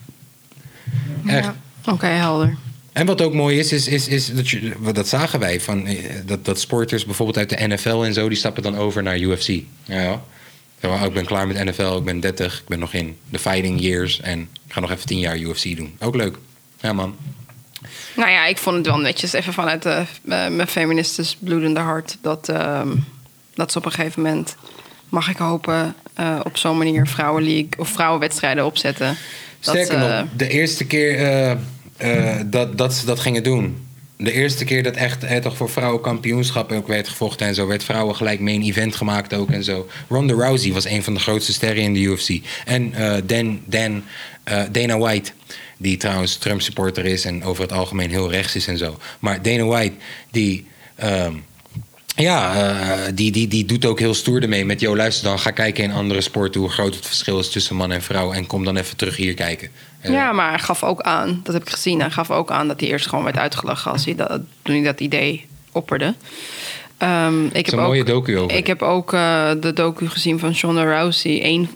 Echt. Ja. Oké, helder. En wat ook mooi is, is, is, is dat, je, dat zagen wij van eh, dat, dat sporters bijvoorbeeld uit de NFL en zo, die stappen dan over naar UFC. Ja, ja. Oh, ik ben klaar met NFL, ik ben 30, ik ben nog in de fighting years en ik ga nog even 10 jaar UFC doen. Ook leuk. Ja, man. Nou ja, ik vond het wel netjes, even vanuit eh, mijn feministisch bloedende hart, dat, ehm, dat ze op een gegeven moment, mag ik hopen, op zo'n manier vrouwenleague of vrouwenwedstrijden opzetten. Sterker eh, nog, de eerste keer eh, eh, dat, dat ze dat gingen doen. De eerste keer dat echt eh, toch voor vrouwenkampioenschap ook werd gevochten en zo, werd vrouwen gelijk main event gemaakt ook en zo. Ronda Rousey was een van de grootste sterren in de UFC. En eh, Dan, Dan, eh, Dana White, die trouwens Trump supporter is en over het algemeen heel rechts is en zo. Maar Dana White, die. ehm, ja, eh, die, die, die doet ook heel stoer ermee met... joh, luister dan, ga kijken in andere sporten... hoe groot het verschil is tussen man en vrouw... en kom dan even terug hier kijken. Eh, Ja, maar hij gaf ook aan, dat heb ik gezien, hij gaf ook aan dat hij eerst gewoon werd uitgelachen als hij dat, toen hij dat idee opperde. Ehm, ik heb een ook, mooie docu over. Ik heb ook eh, de docu gezien van Shonda Rousey. Eén,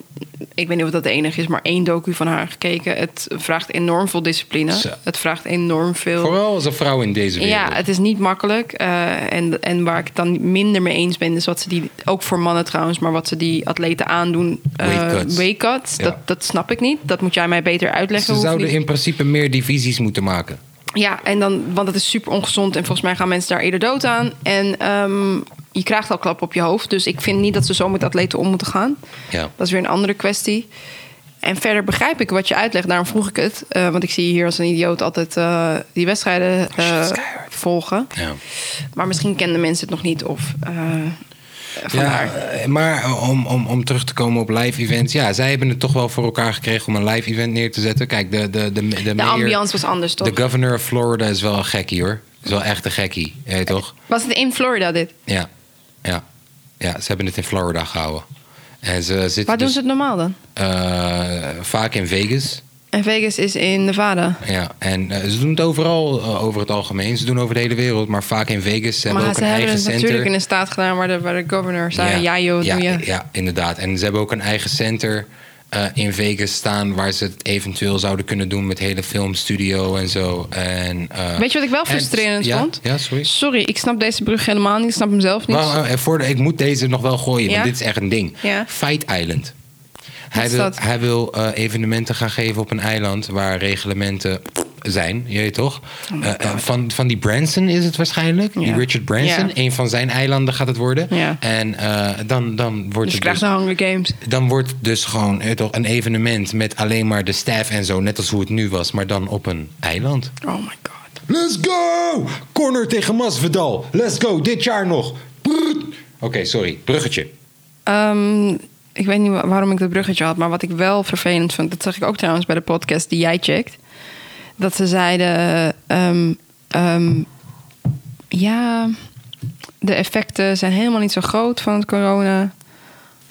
ik weet niet of dat de enige is, maar één docu van haar gekeken. Het vraagt enorm veel discipline. Zo. Het vraagt enorm veel. Vooral als een vrouw in deze wereld. Ja, het is niet makkelijk. Eh, en, en waar ik het dan minder mee eens ben, is wat ze die, ook voor mannen trouwens, maar wat ze die atleten aandoen. eh, Weight cuts. weight cuts, Ja. dat, dat snap ik niet. Dat moet jij mij beter uitleggen. Ze zouden in principe meer divisies moeten maken. Ja, en dan, want het is super ongezond en volgens mij gaan mensen daar eerder dood aan. En ehm, je krijgt al klap op je hoofd. Dus ik vind niet dat ze zo met atleten om moeten gaan. Ja. Dat is weer een andere kwestie. En verder begrijp ik wat je uitlegt, daarom vroeg ik het. Eh, want ik zie je hier als een idioot altijd eh, die wedstrijden eh, volgen. Ja. Maar misschien kenden mensen het nog niet of eh. Ja, eh, maar eh, om, om, om terug te komen op live events. Ja, zij hebben het toch wel voor elkaar gekregen om een live event neer te zetten. Kijk, de, de, de, de, De mayor- ambiance was anders, toch? De governor of Florida is wel een gekkie hoor. Is wel echt een gekkie. Ja, toch? Was het in Florida dit? Ja. ja. Ja, ze hebben het in Florida gehouden. En ze zitten Waar doen dus, ze het normaal dan? eh, vaak in Vegas. En Vegas is in Nevada. Ja, en eh, ze doen het overal eh, over het algemeen. Ze doen over de hele wereld, maar vaak in Vegas. Ze hebben ook ze een hebben eigen het center. natuurlijk in een staat gedaan waar de, waar de governor zei... Ja, joh, ja, doe je. ja, inderdaad. En ze hebben ook een eigen center eh, in Vegas staan... waar ze het eventueel zouden kunnen doen met hele filmstudio en zo. En, Weet je wat ik wel en- frustrerend vond? Ja, sorry. Sorry, ik snap deze brug helemaal niet. Ik snap hem zelf niet. Maar, voor de, ik moet deze nog wel gooien, want dit is echt een ding. Fight Island. Hij wil, dat? hij wil eh, evenementen gaan geven op een eiland waar reglementen zijn, je weet toch? Oh Eh, eh, van, van die Branson is het waarschijnlijk. Die. Richard Branson. Ja. Een van zijn eilanden gaat het worden. Ja. En eh, dan, dan wordt dus je het krijgt dus, de Hunger Games. dan wordt dus gewoon je toch, een evenement met alleen maar de staff en zo. Net als hoe het nu was, maar dan op een eiland. Oh my god. Let's go! Corner tegen Masvidal. Let's go, dit jaar nog. Oké, sorry. Bruggetje. Ehm, ik weet niet wa- waarom ik dat bruggetje had, maar wat ik wel vervelend vond, dat zag ik ook trouwens bij de podcast die jij checkt. Dat ze zeiden: ehm, ehm, ja, de effecten zijn helemaal niet zo groot van het corona.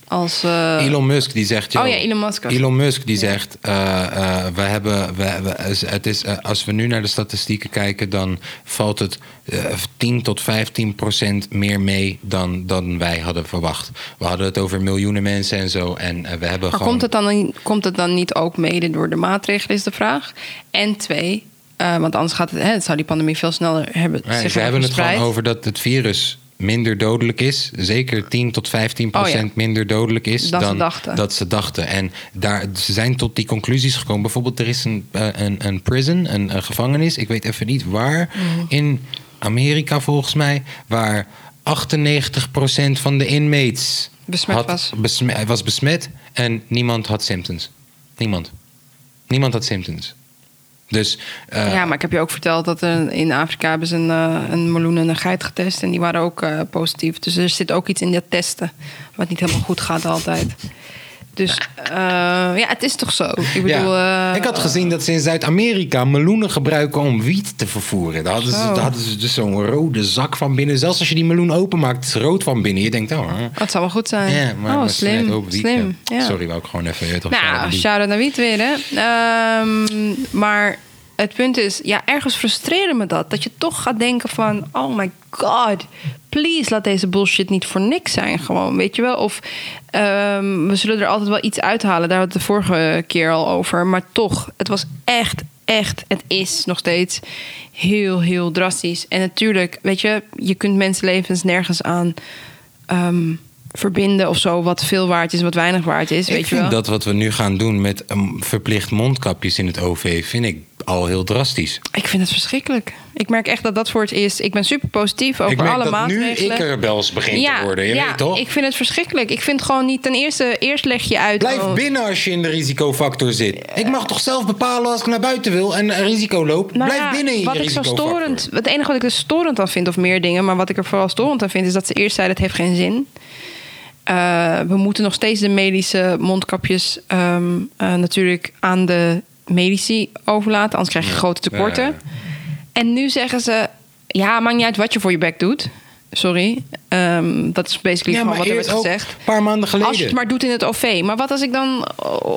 Als. eh, Elon Musk die zegt... Oh ja, Elon Musk Elon Musk die zegt... eh, eh, we hebben, we, we- het is, als we nu naar de statistieken kijken... dan valt het eh 10 tot 15 procent meer mee dan, dan wij hadden verwacht. We hadden het over miljoenen mensen en zo. En we hebben maar gewoon... komt het, dan, niet- komt het dan niet ook mede door de maatregelen, is de vraag. En twee, want anders gaat het, hè, het zou die pandemie veel sneller hebben. Zich ze hebben het gewoon over dat het virus minder dodelijk is. Zeker 10 tot 15 procent Oh ja. minder dodelijk is Dan ze dachten. dat ze dachten. En daar, ze zijn tot die conclusies gekomen. Bijvoorbeeld, er is een, eh, een, een prison, een, een gevangenis. Ik weet even niet waar. Mhm. In Amerika volgens mij. Waar 98 procent van de inmates Besmet had, was. besme- was besmet. En niemand had symptoms. Niemand. Niemand had symptoms. Dus eh, ja, maar ik heb je ook verteld dat er in Afrika hebben ze een, eh, een meloen en een geit getest. En die waren ook eh, positief. Dus er zit ook iets in dat testen. Wat niet helemaal goed gaat altijd. Dus eh, ja, het is toch zo. Ik bedoel... Ja. eh, ik had gezien dat ze in Zuid-Amerika meloenen gebruiken om wiet te vervoeren. Daar hadden ze, daar hadden ze dus zo'n rode zak van binnen. Zelfs als je die meloen openmaakt, is het rood van binnen. Je denkt, oh. Het zou wel goed zijn. ja, maar, oh, slim. net ook wiet, slim. ja. Sorry, wou ik gewoon even. Nou, shout-out naar Wiet weer, hè. Ehm, maar het punt is, ja, ergens frustreerde me dat. Dat je toch gaat denken van, oh my god, please laat deze bullshit niet voor niks zijn gewoon, weet je wel. Of ehm, we zullen er altijd wel iets uithalen. Daar hadden we het de vorige keer al over. Maar toch, het was echt, echt, het is nog steeds heel, heel drastisch. En natuurlijk, weet je, je kunt mensenlevens nergens aan... ehm, verbinden of zo, wat veel waard is, wat weinig waard is, weet ik je vind wel. dat wat we nu gaan doen met um, verplicht mondkapjes in het OV, vind ik al heel drastisch. Ik vind het verschrikkelijk. Ik merk echt dat dat voor het eerst. Ik ben super positief over ik merk alle dat maatregelen. nu ik rebels begin te worden, je ja, weet toch? ik vind het verschrikkelijk. Ik vind gewoon niet. Ten eerste, eerst leg je uit. Blijf oh, binnen als je in de risicofactor zit. Ik mag toch zelf bepalen als ik naar buiten wil en een risico loop? nou Blijf ja, binnen in je wat ik zo storend. Het enige wat ik er storend aan vind, of meer dingen, maar wat ik er vooral storend aan vind, is dat ze eerst zeiden: het heeft geen zin. Eh, we moeten nog steeds de medische mondkapjes ehm, eh, natuurlijk aan de medici overlaten, anders krijg je grote tekorten. Ja. En nu zeggen ze: ja, maakt niet uit wat je voor je bek doet. Sorry. Ehm, dat is basically Ja, wat er werd eerst ook gezegd. een paar maanden geleden. Als je het maar doet in het OV. Maar wat als ik dan. oh,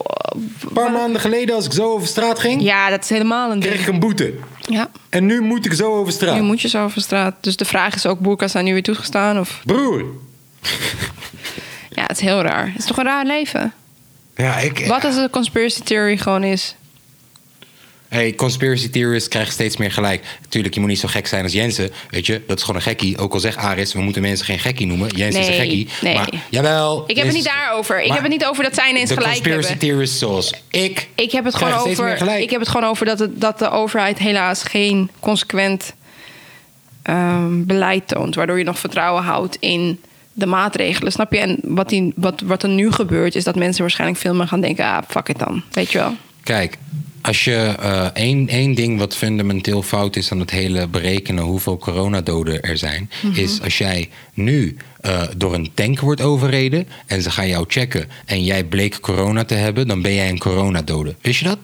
Een paar maanden geleden, als ik zo over straat ging, ja, dat is helemaal een kreeg ding. ik een boete. Ja, En nu moet ik zo over straat. nu moet je zo over straat. Dus de vraag is ook: boerka's zijn nu weer toegestaan? Of... Broer. Ja, het is heel raar. Het is toch een raar leven? Ja, ik... Wat als de conspiracy theory gewoon is? Hey, conspiracy theorists krijgen steeds meer gelijk. Tuurlijk, je moet niet zo gek zijn als Jensen. Weet je, dat is gewoon een gekkie. Ook al zegt Aris, we moeten mensen geen gekkie noemen. Jensen is een gekkie. nee. Maar, jawel. Ik heb het niet daarover. Ik heb het niet over dat zij ineens De gelijk conspiracy hebben. theorists zoals ik... Ik heb het gewoon over. Ik heb het gewoon over dat, het, dat de overheid helaas geen consequent ehm, beleid toont. Waardoor je nog vertrouwen houdt in de maatregelen. Snap je? En wat, die, wat, wat er nu gebeurt, is dat mensen waarschijnlijk veel meer gaan denken: ah, fuck it dan. Weet je wel? Kijk, als je eh, één, één ding wat fundamenteel fout is aan het hele berekenen hoeveel coronadoden er zijn, Mhm. is als jij nu eh, door een tank wordt overreden en ze gaan jou checken en jij bleek corona te hebben, dan ben jij een coronadode. Wist je dat?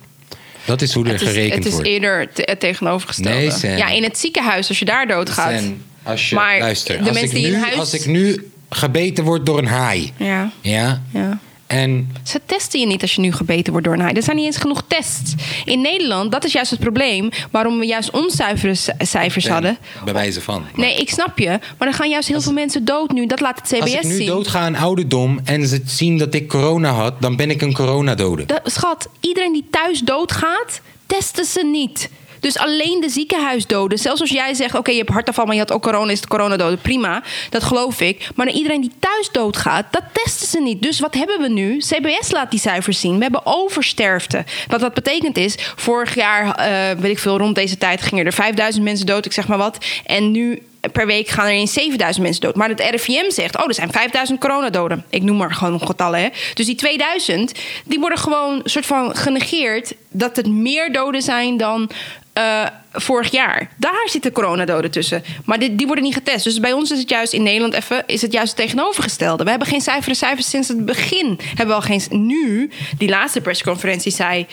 Dat is hoe er Het is, gerekend het is wordt. eerder te- het tegenovergestelde. Nee, Sam. ja, in het ziekenhuis, als je daar doodgaat. Sen, als je, Maar luister, de als, mensen ik die in nu, huis- als ik nu gebeten word door een haai, Ja, ja, ja. En Ze testen je niet als je nu gebeten wordt door een haai. Er zijn niet eens genoeg tests. In Nederland, dat is juist het probleem... waarom we juist onzuivere c- cijfers hadden. bij wijze van. Maar Nee, ik snap je. Maar er gaan juist heel veel mensen dood nu. Dat laat het CBS Als ik nu zien. doodga aan ouderdom en ze zien dat ik corona had, dan ben ik een coronadode. Dat- schat, iedereen die thuis doodgaat, testen ze niet. Dus alleen de ziekenhuisdoden. Zelfs als jij zegt, oké, je hebt hartafval, maar je had ook corona, is het coronadoden. Prima, dat geloof ik. Maar iedereen die thuis doodgaat, dat testen ze niet. Dus wat hebben we nu? CBS laat die cijfers zien. We hebben oversterfte. Wat dat betekent is, vorig jaar, eh, weet ik veel, rond deze tijd gingen er 5000 mensen dood, ik zeg maar wat. En nu per week gaan er in 7000 mensen dood. Maar het RIVM zegt, oh, er zijn 5000 coronadoden. Ik noem maar gewoon getallen, hè. Dus die 2000, die worden gewoon soort van genegeerd... dat het meer doden zijn dan eh, vorig jaar. Daar zitten coronadoden tussen. Maar die, die worden niet getest. Dus bij ons is het juist in Nederland even... is het juist het tegenovergestelde. We hebben geen cijferen, cijfers sinds het begin. Hebben we al geen... Nu, die laatste persconferentie zei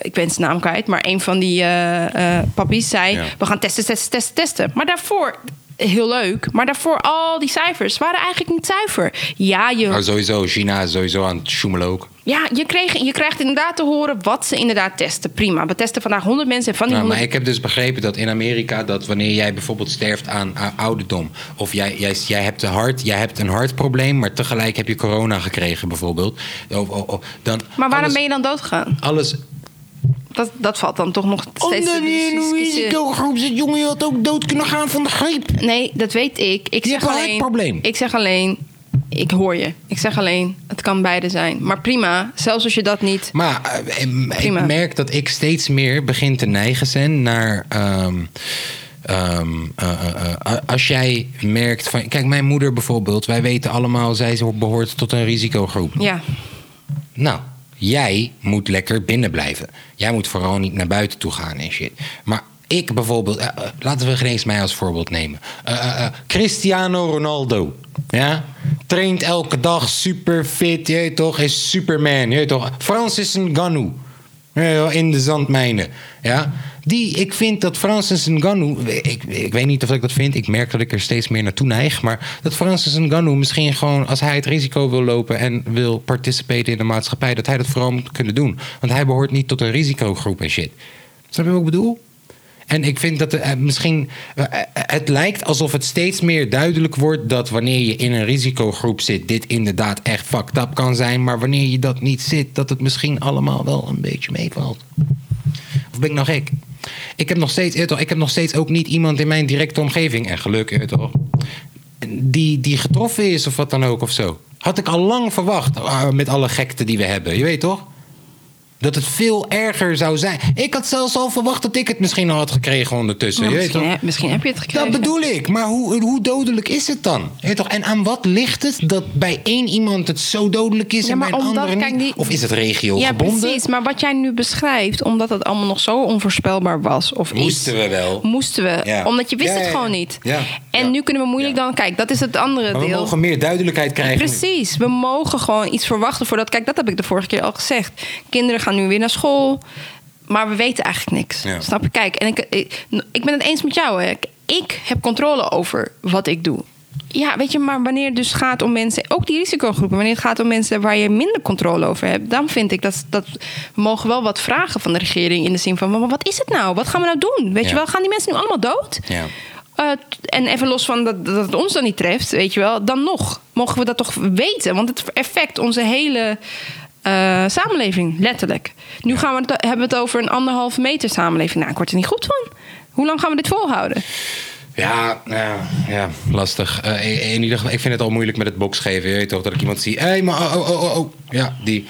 ik ben zijn naam kwijt, maar een van die eh eh pappies zei: Ja. we gaan testen, testen, testen, testen. Maar daarvoor, heel leuk, maar daarvoor al die cijfers waren eigenlijk niet zuiver. Ja, je, Maar sowieso, China is sowieso aan het sjoemelen ook. ja je, kreeg, je krijgt inderdaad te horen wat ze inderdaad testen. Prima, we testen vandaag 100 mensen en van die Nou, maar 100 ik heb dus begrepen dat in Amerika dat wanneer jij bijvoorbeeld sterft aan ouderdom, of jij, jij, jij, hebt een hart, jij hebt een hartprobleem, maar tegelijk heb je corona gekregen bijvoorbeeld, of, of- of- dan Maar waarom alles, ben je dan doodgegaan? alles Dat, dat valt dan toch nog steeds... Omdat je in een risicogroep zit, jongen, je had ook dood kunnen gaan van de griep. Nee, dat weet ik. Ik Je zeg hebt alleen. een probleem. Ik zeg alleen. Ik hoor je. Ik zeg alleen. Het kan beide zijn. Maar prima. Zelfs als je dat niet. Maar eh, ik merk dat ik steeds meer begin te neigen zijn naar. ehm, ehm, eh, eh, eh, als jij merkt van. Kijk, mijn moeder bijvoorbeeld, wij weten allemaal, zij behoort tot een risicogroep. Ja. Nou, jij moet lekker binnen blijven. Jij moet vooral niet naar buiten toe gaan en shit. Maar ik bijvoorbeeld, eh, eh, laten we geen eens mij als voorbeeld nemen. Eh, Cristiano Ronaldo, ja, traint elke dag super fit, je toch, is Superman, je toch. Francis Ngannou, in de zandmijnen, ja. Die, ik vind dat Francis Ngannou, ik, ik weet niet of ik dat vind, ik merk dat ik er steeds meer naartoe neig, maar dat Francis Ngannou misschien gewoon, als hij het risico wil lopen en wil participeren in de maatschappij, dat hij dat vooral moet kunnen doen. Want hij behoort niet tot een risicogroep en shit. Snap je wat ik bedoel? En ik vind dat eh, misschien. eh, eh, het lijkt alsof het steeds meer duidelijk wordt dat wanneer je in een risicogroep zit, dit inderdaad echt fucked up kan zijn. Maar wanneer je dat niet zit, dat het misschien allemaal wel een beetje meevalt. Of ben ik nou gek? Ik heb nog steeds, weet toch, ik heb nog steeds ook niet iemand in mijn directe omgeving, en geluk, je weet toch, die, die getroffen is of wat dan ook of zo. Had ik al lang verwacht ah, met alle gekte die we hebben, je weet toch? Dat het veel erger zou zijn. Ik had zelfs al verwacht dat ik het misschien al had gekregen ondertussen. Nou, je weet misschien, toch? he- misschien heb je het gekregen. Dat bedoel ik. Maar hoe, hoe dodelijk is het dan? Je weet toch? En aan wat ligt het dat bij één iemand het zo dodelijk is Ja, en bij een kijk, niet? die- Of is het regio Ja, gebonden? precies. Maar wat jij nu beschrijft, omdat het allemaal nog zo onvoorspelbaar was of is. Moesten we wel. Moesten we. Ja. Omdat je wist het gewoon niet. En nu kunnen we moeilijk dan... Kijk, dat is het andere Maar we deel. mogen meer duidelijkheid krijgen. nu. Precies, we mogen gewoon iets verwachten voordat. Kijk, dat heb ik de vorige keer al gezegd. Kinderen gaan nu weer naar school, maar we weten eigenlijk niks. Ja. Snap je? Kijk, en ik, ik, ik ben het eens met jou. Hè. Ik heb controle over wat ik doe. Ja, weet je, maar wanneer het dus gaat om mensen, ook die risicogroepen, wanneer het gaat om mensen waar je minder controle over hebt, dan vind ik dat, dat we mogen wel wat vragen van de regering in de zin van, maar wat is het nou? Wat gaan we nou doen? Weet Ja. je wel, gaan die mensen nu allemaal dood? Ja. Uh, en even los van dat, dat het ons dan niet treft, weet je wel, dan nog mogen we dat toch weten. Want het effect onze hele uh, samenleving, letterlijk. Nu gaan we het, hebben we het over een anderhalve meter samenleving. Nou, ik word er niet goed van. Hoe lang gaan we dit volhouden? Ja, ja, ja lastig. Uh, in, in, ieder geval, ik vind het al moeilijk met het boxgeven. Je weet toch dat ik iemand zie. Hé, hey, maar oh, oh, oh, oh. Ja, die.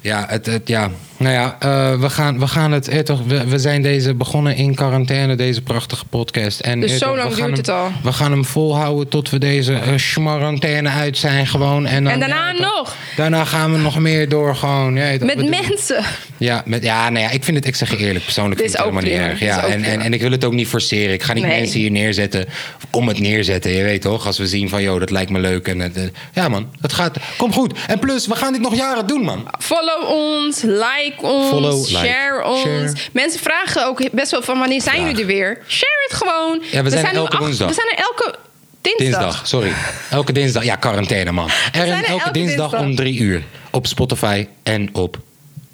Ja, het, het, ja. Nou ja, uh, we, gaan, we gaan het. Eh, toch, we, we zijn deze begonnen in quarantaine, deze prachtige podcast. En, dus eh, zo lang we duurt gaan het hem, al. We gaan hem volhouden tot we deze uh, schmarantaine uit zijn gewoon. En, dan, en daarna nog. Daarna gaan we nog meer door gewoon. Ja, met mensen. Ja, met, ja, nou ja, ik vind het, ik zeg je eerlijk, persoonlijk vind ik het helemaal niet erg. Ja, en, en, en ik wil het ook niet forceren. Ik ga niet nee. mensen hier neerzetten om het neerzetten. Je weet toch? Als we zien van, joh, dat lijkt me leuk. En uh, ja, man, het gaat. Kom goed. En plus, we gaan dit nog jaren doen, man. Follow ons, like ons, Follow, share like, ons. Share. Mensen vragen ook best wel van wanneer zijn jullie er weer? Share het gewoon. Ja, we, we zijn, zijn elke woensdag. We zijn er elke dinsdag. Dinsdag, sorry. Elke dinsdag. Ja, quarantaine, man. Er, elke, elke dinsdag, dinsdag, om drie uur. op Spotify en op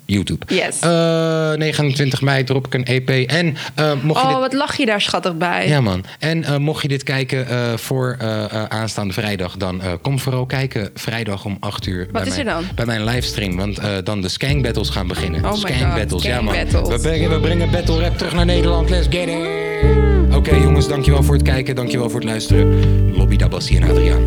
YouTube. Yes. Eh, 29 mei drop ik een EP. En eh, mocht je Oh, dit... wat lach je daar schattig bij. Ja, man. En eh, mocht je dit kijken eh, voor eh, eh, aanstaande vrijdag, dan eh, kom vooral kijken vrijdag om 8 uur. bij is er mijn, dan? Bij mijn livestream. Want eh, dan de Skank Battles gaan beginnen. Oh my Skank God, Battles, ja man. Battles. We brengen, we brengen battle rap terug naar Nederland. Let's get it! Oké jongens, dankjewel voor het kijken. Dankjewel voor het luisteren. Lobby Dabassi en Adriaan.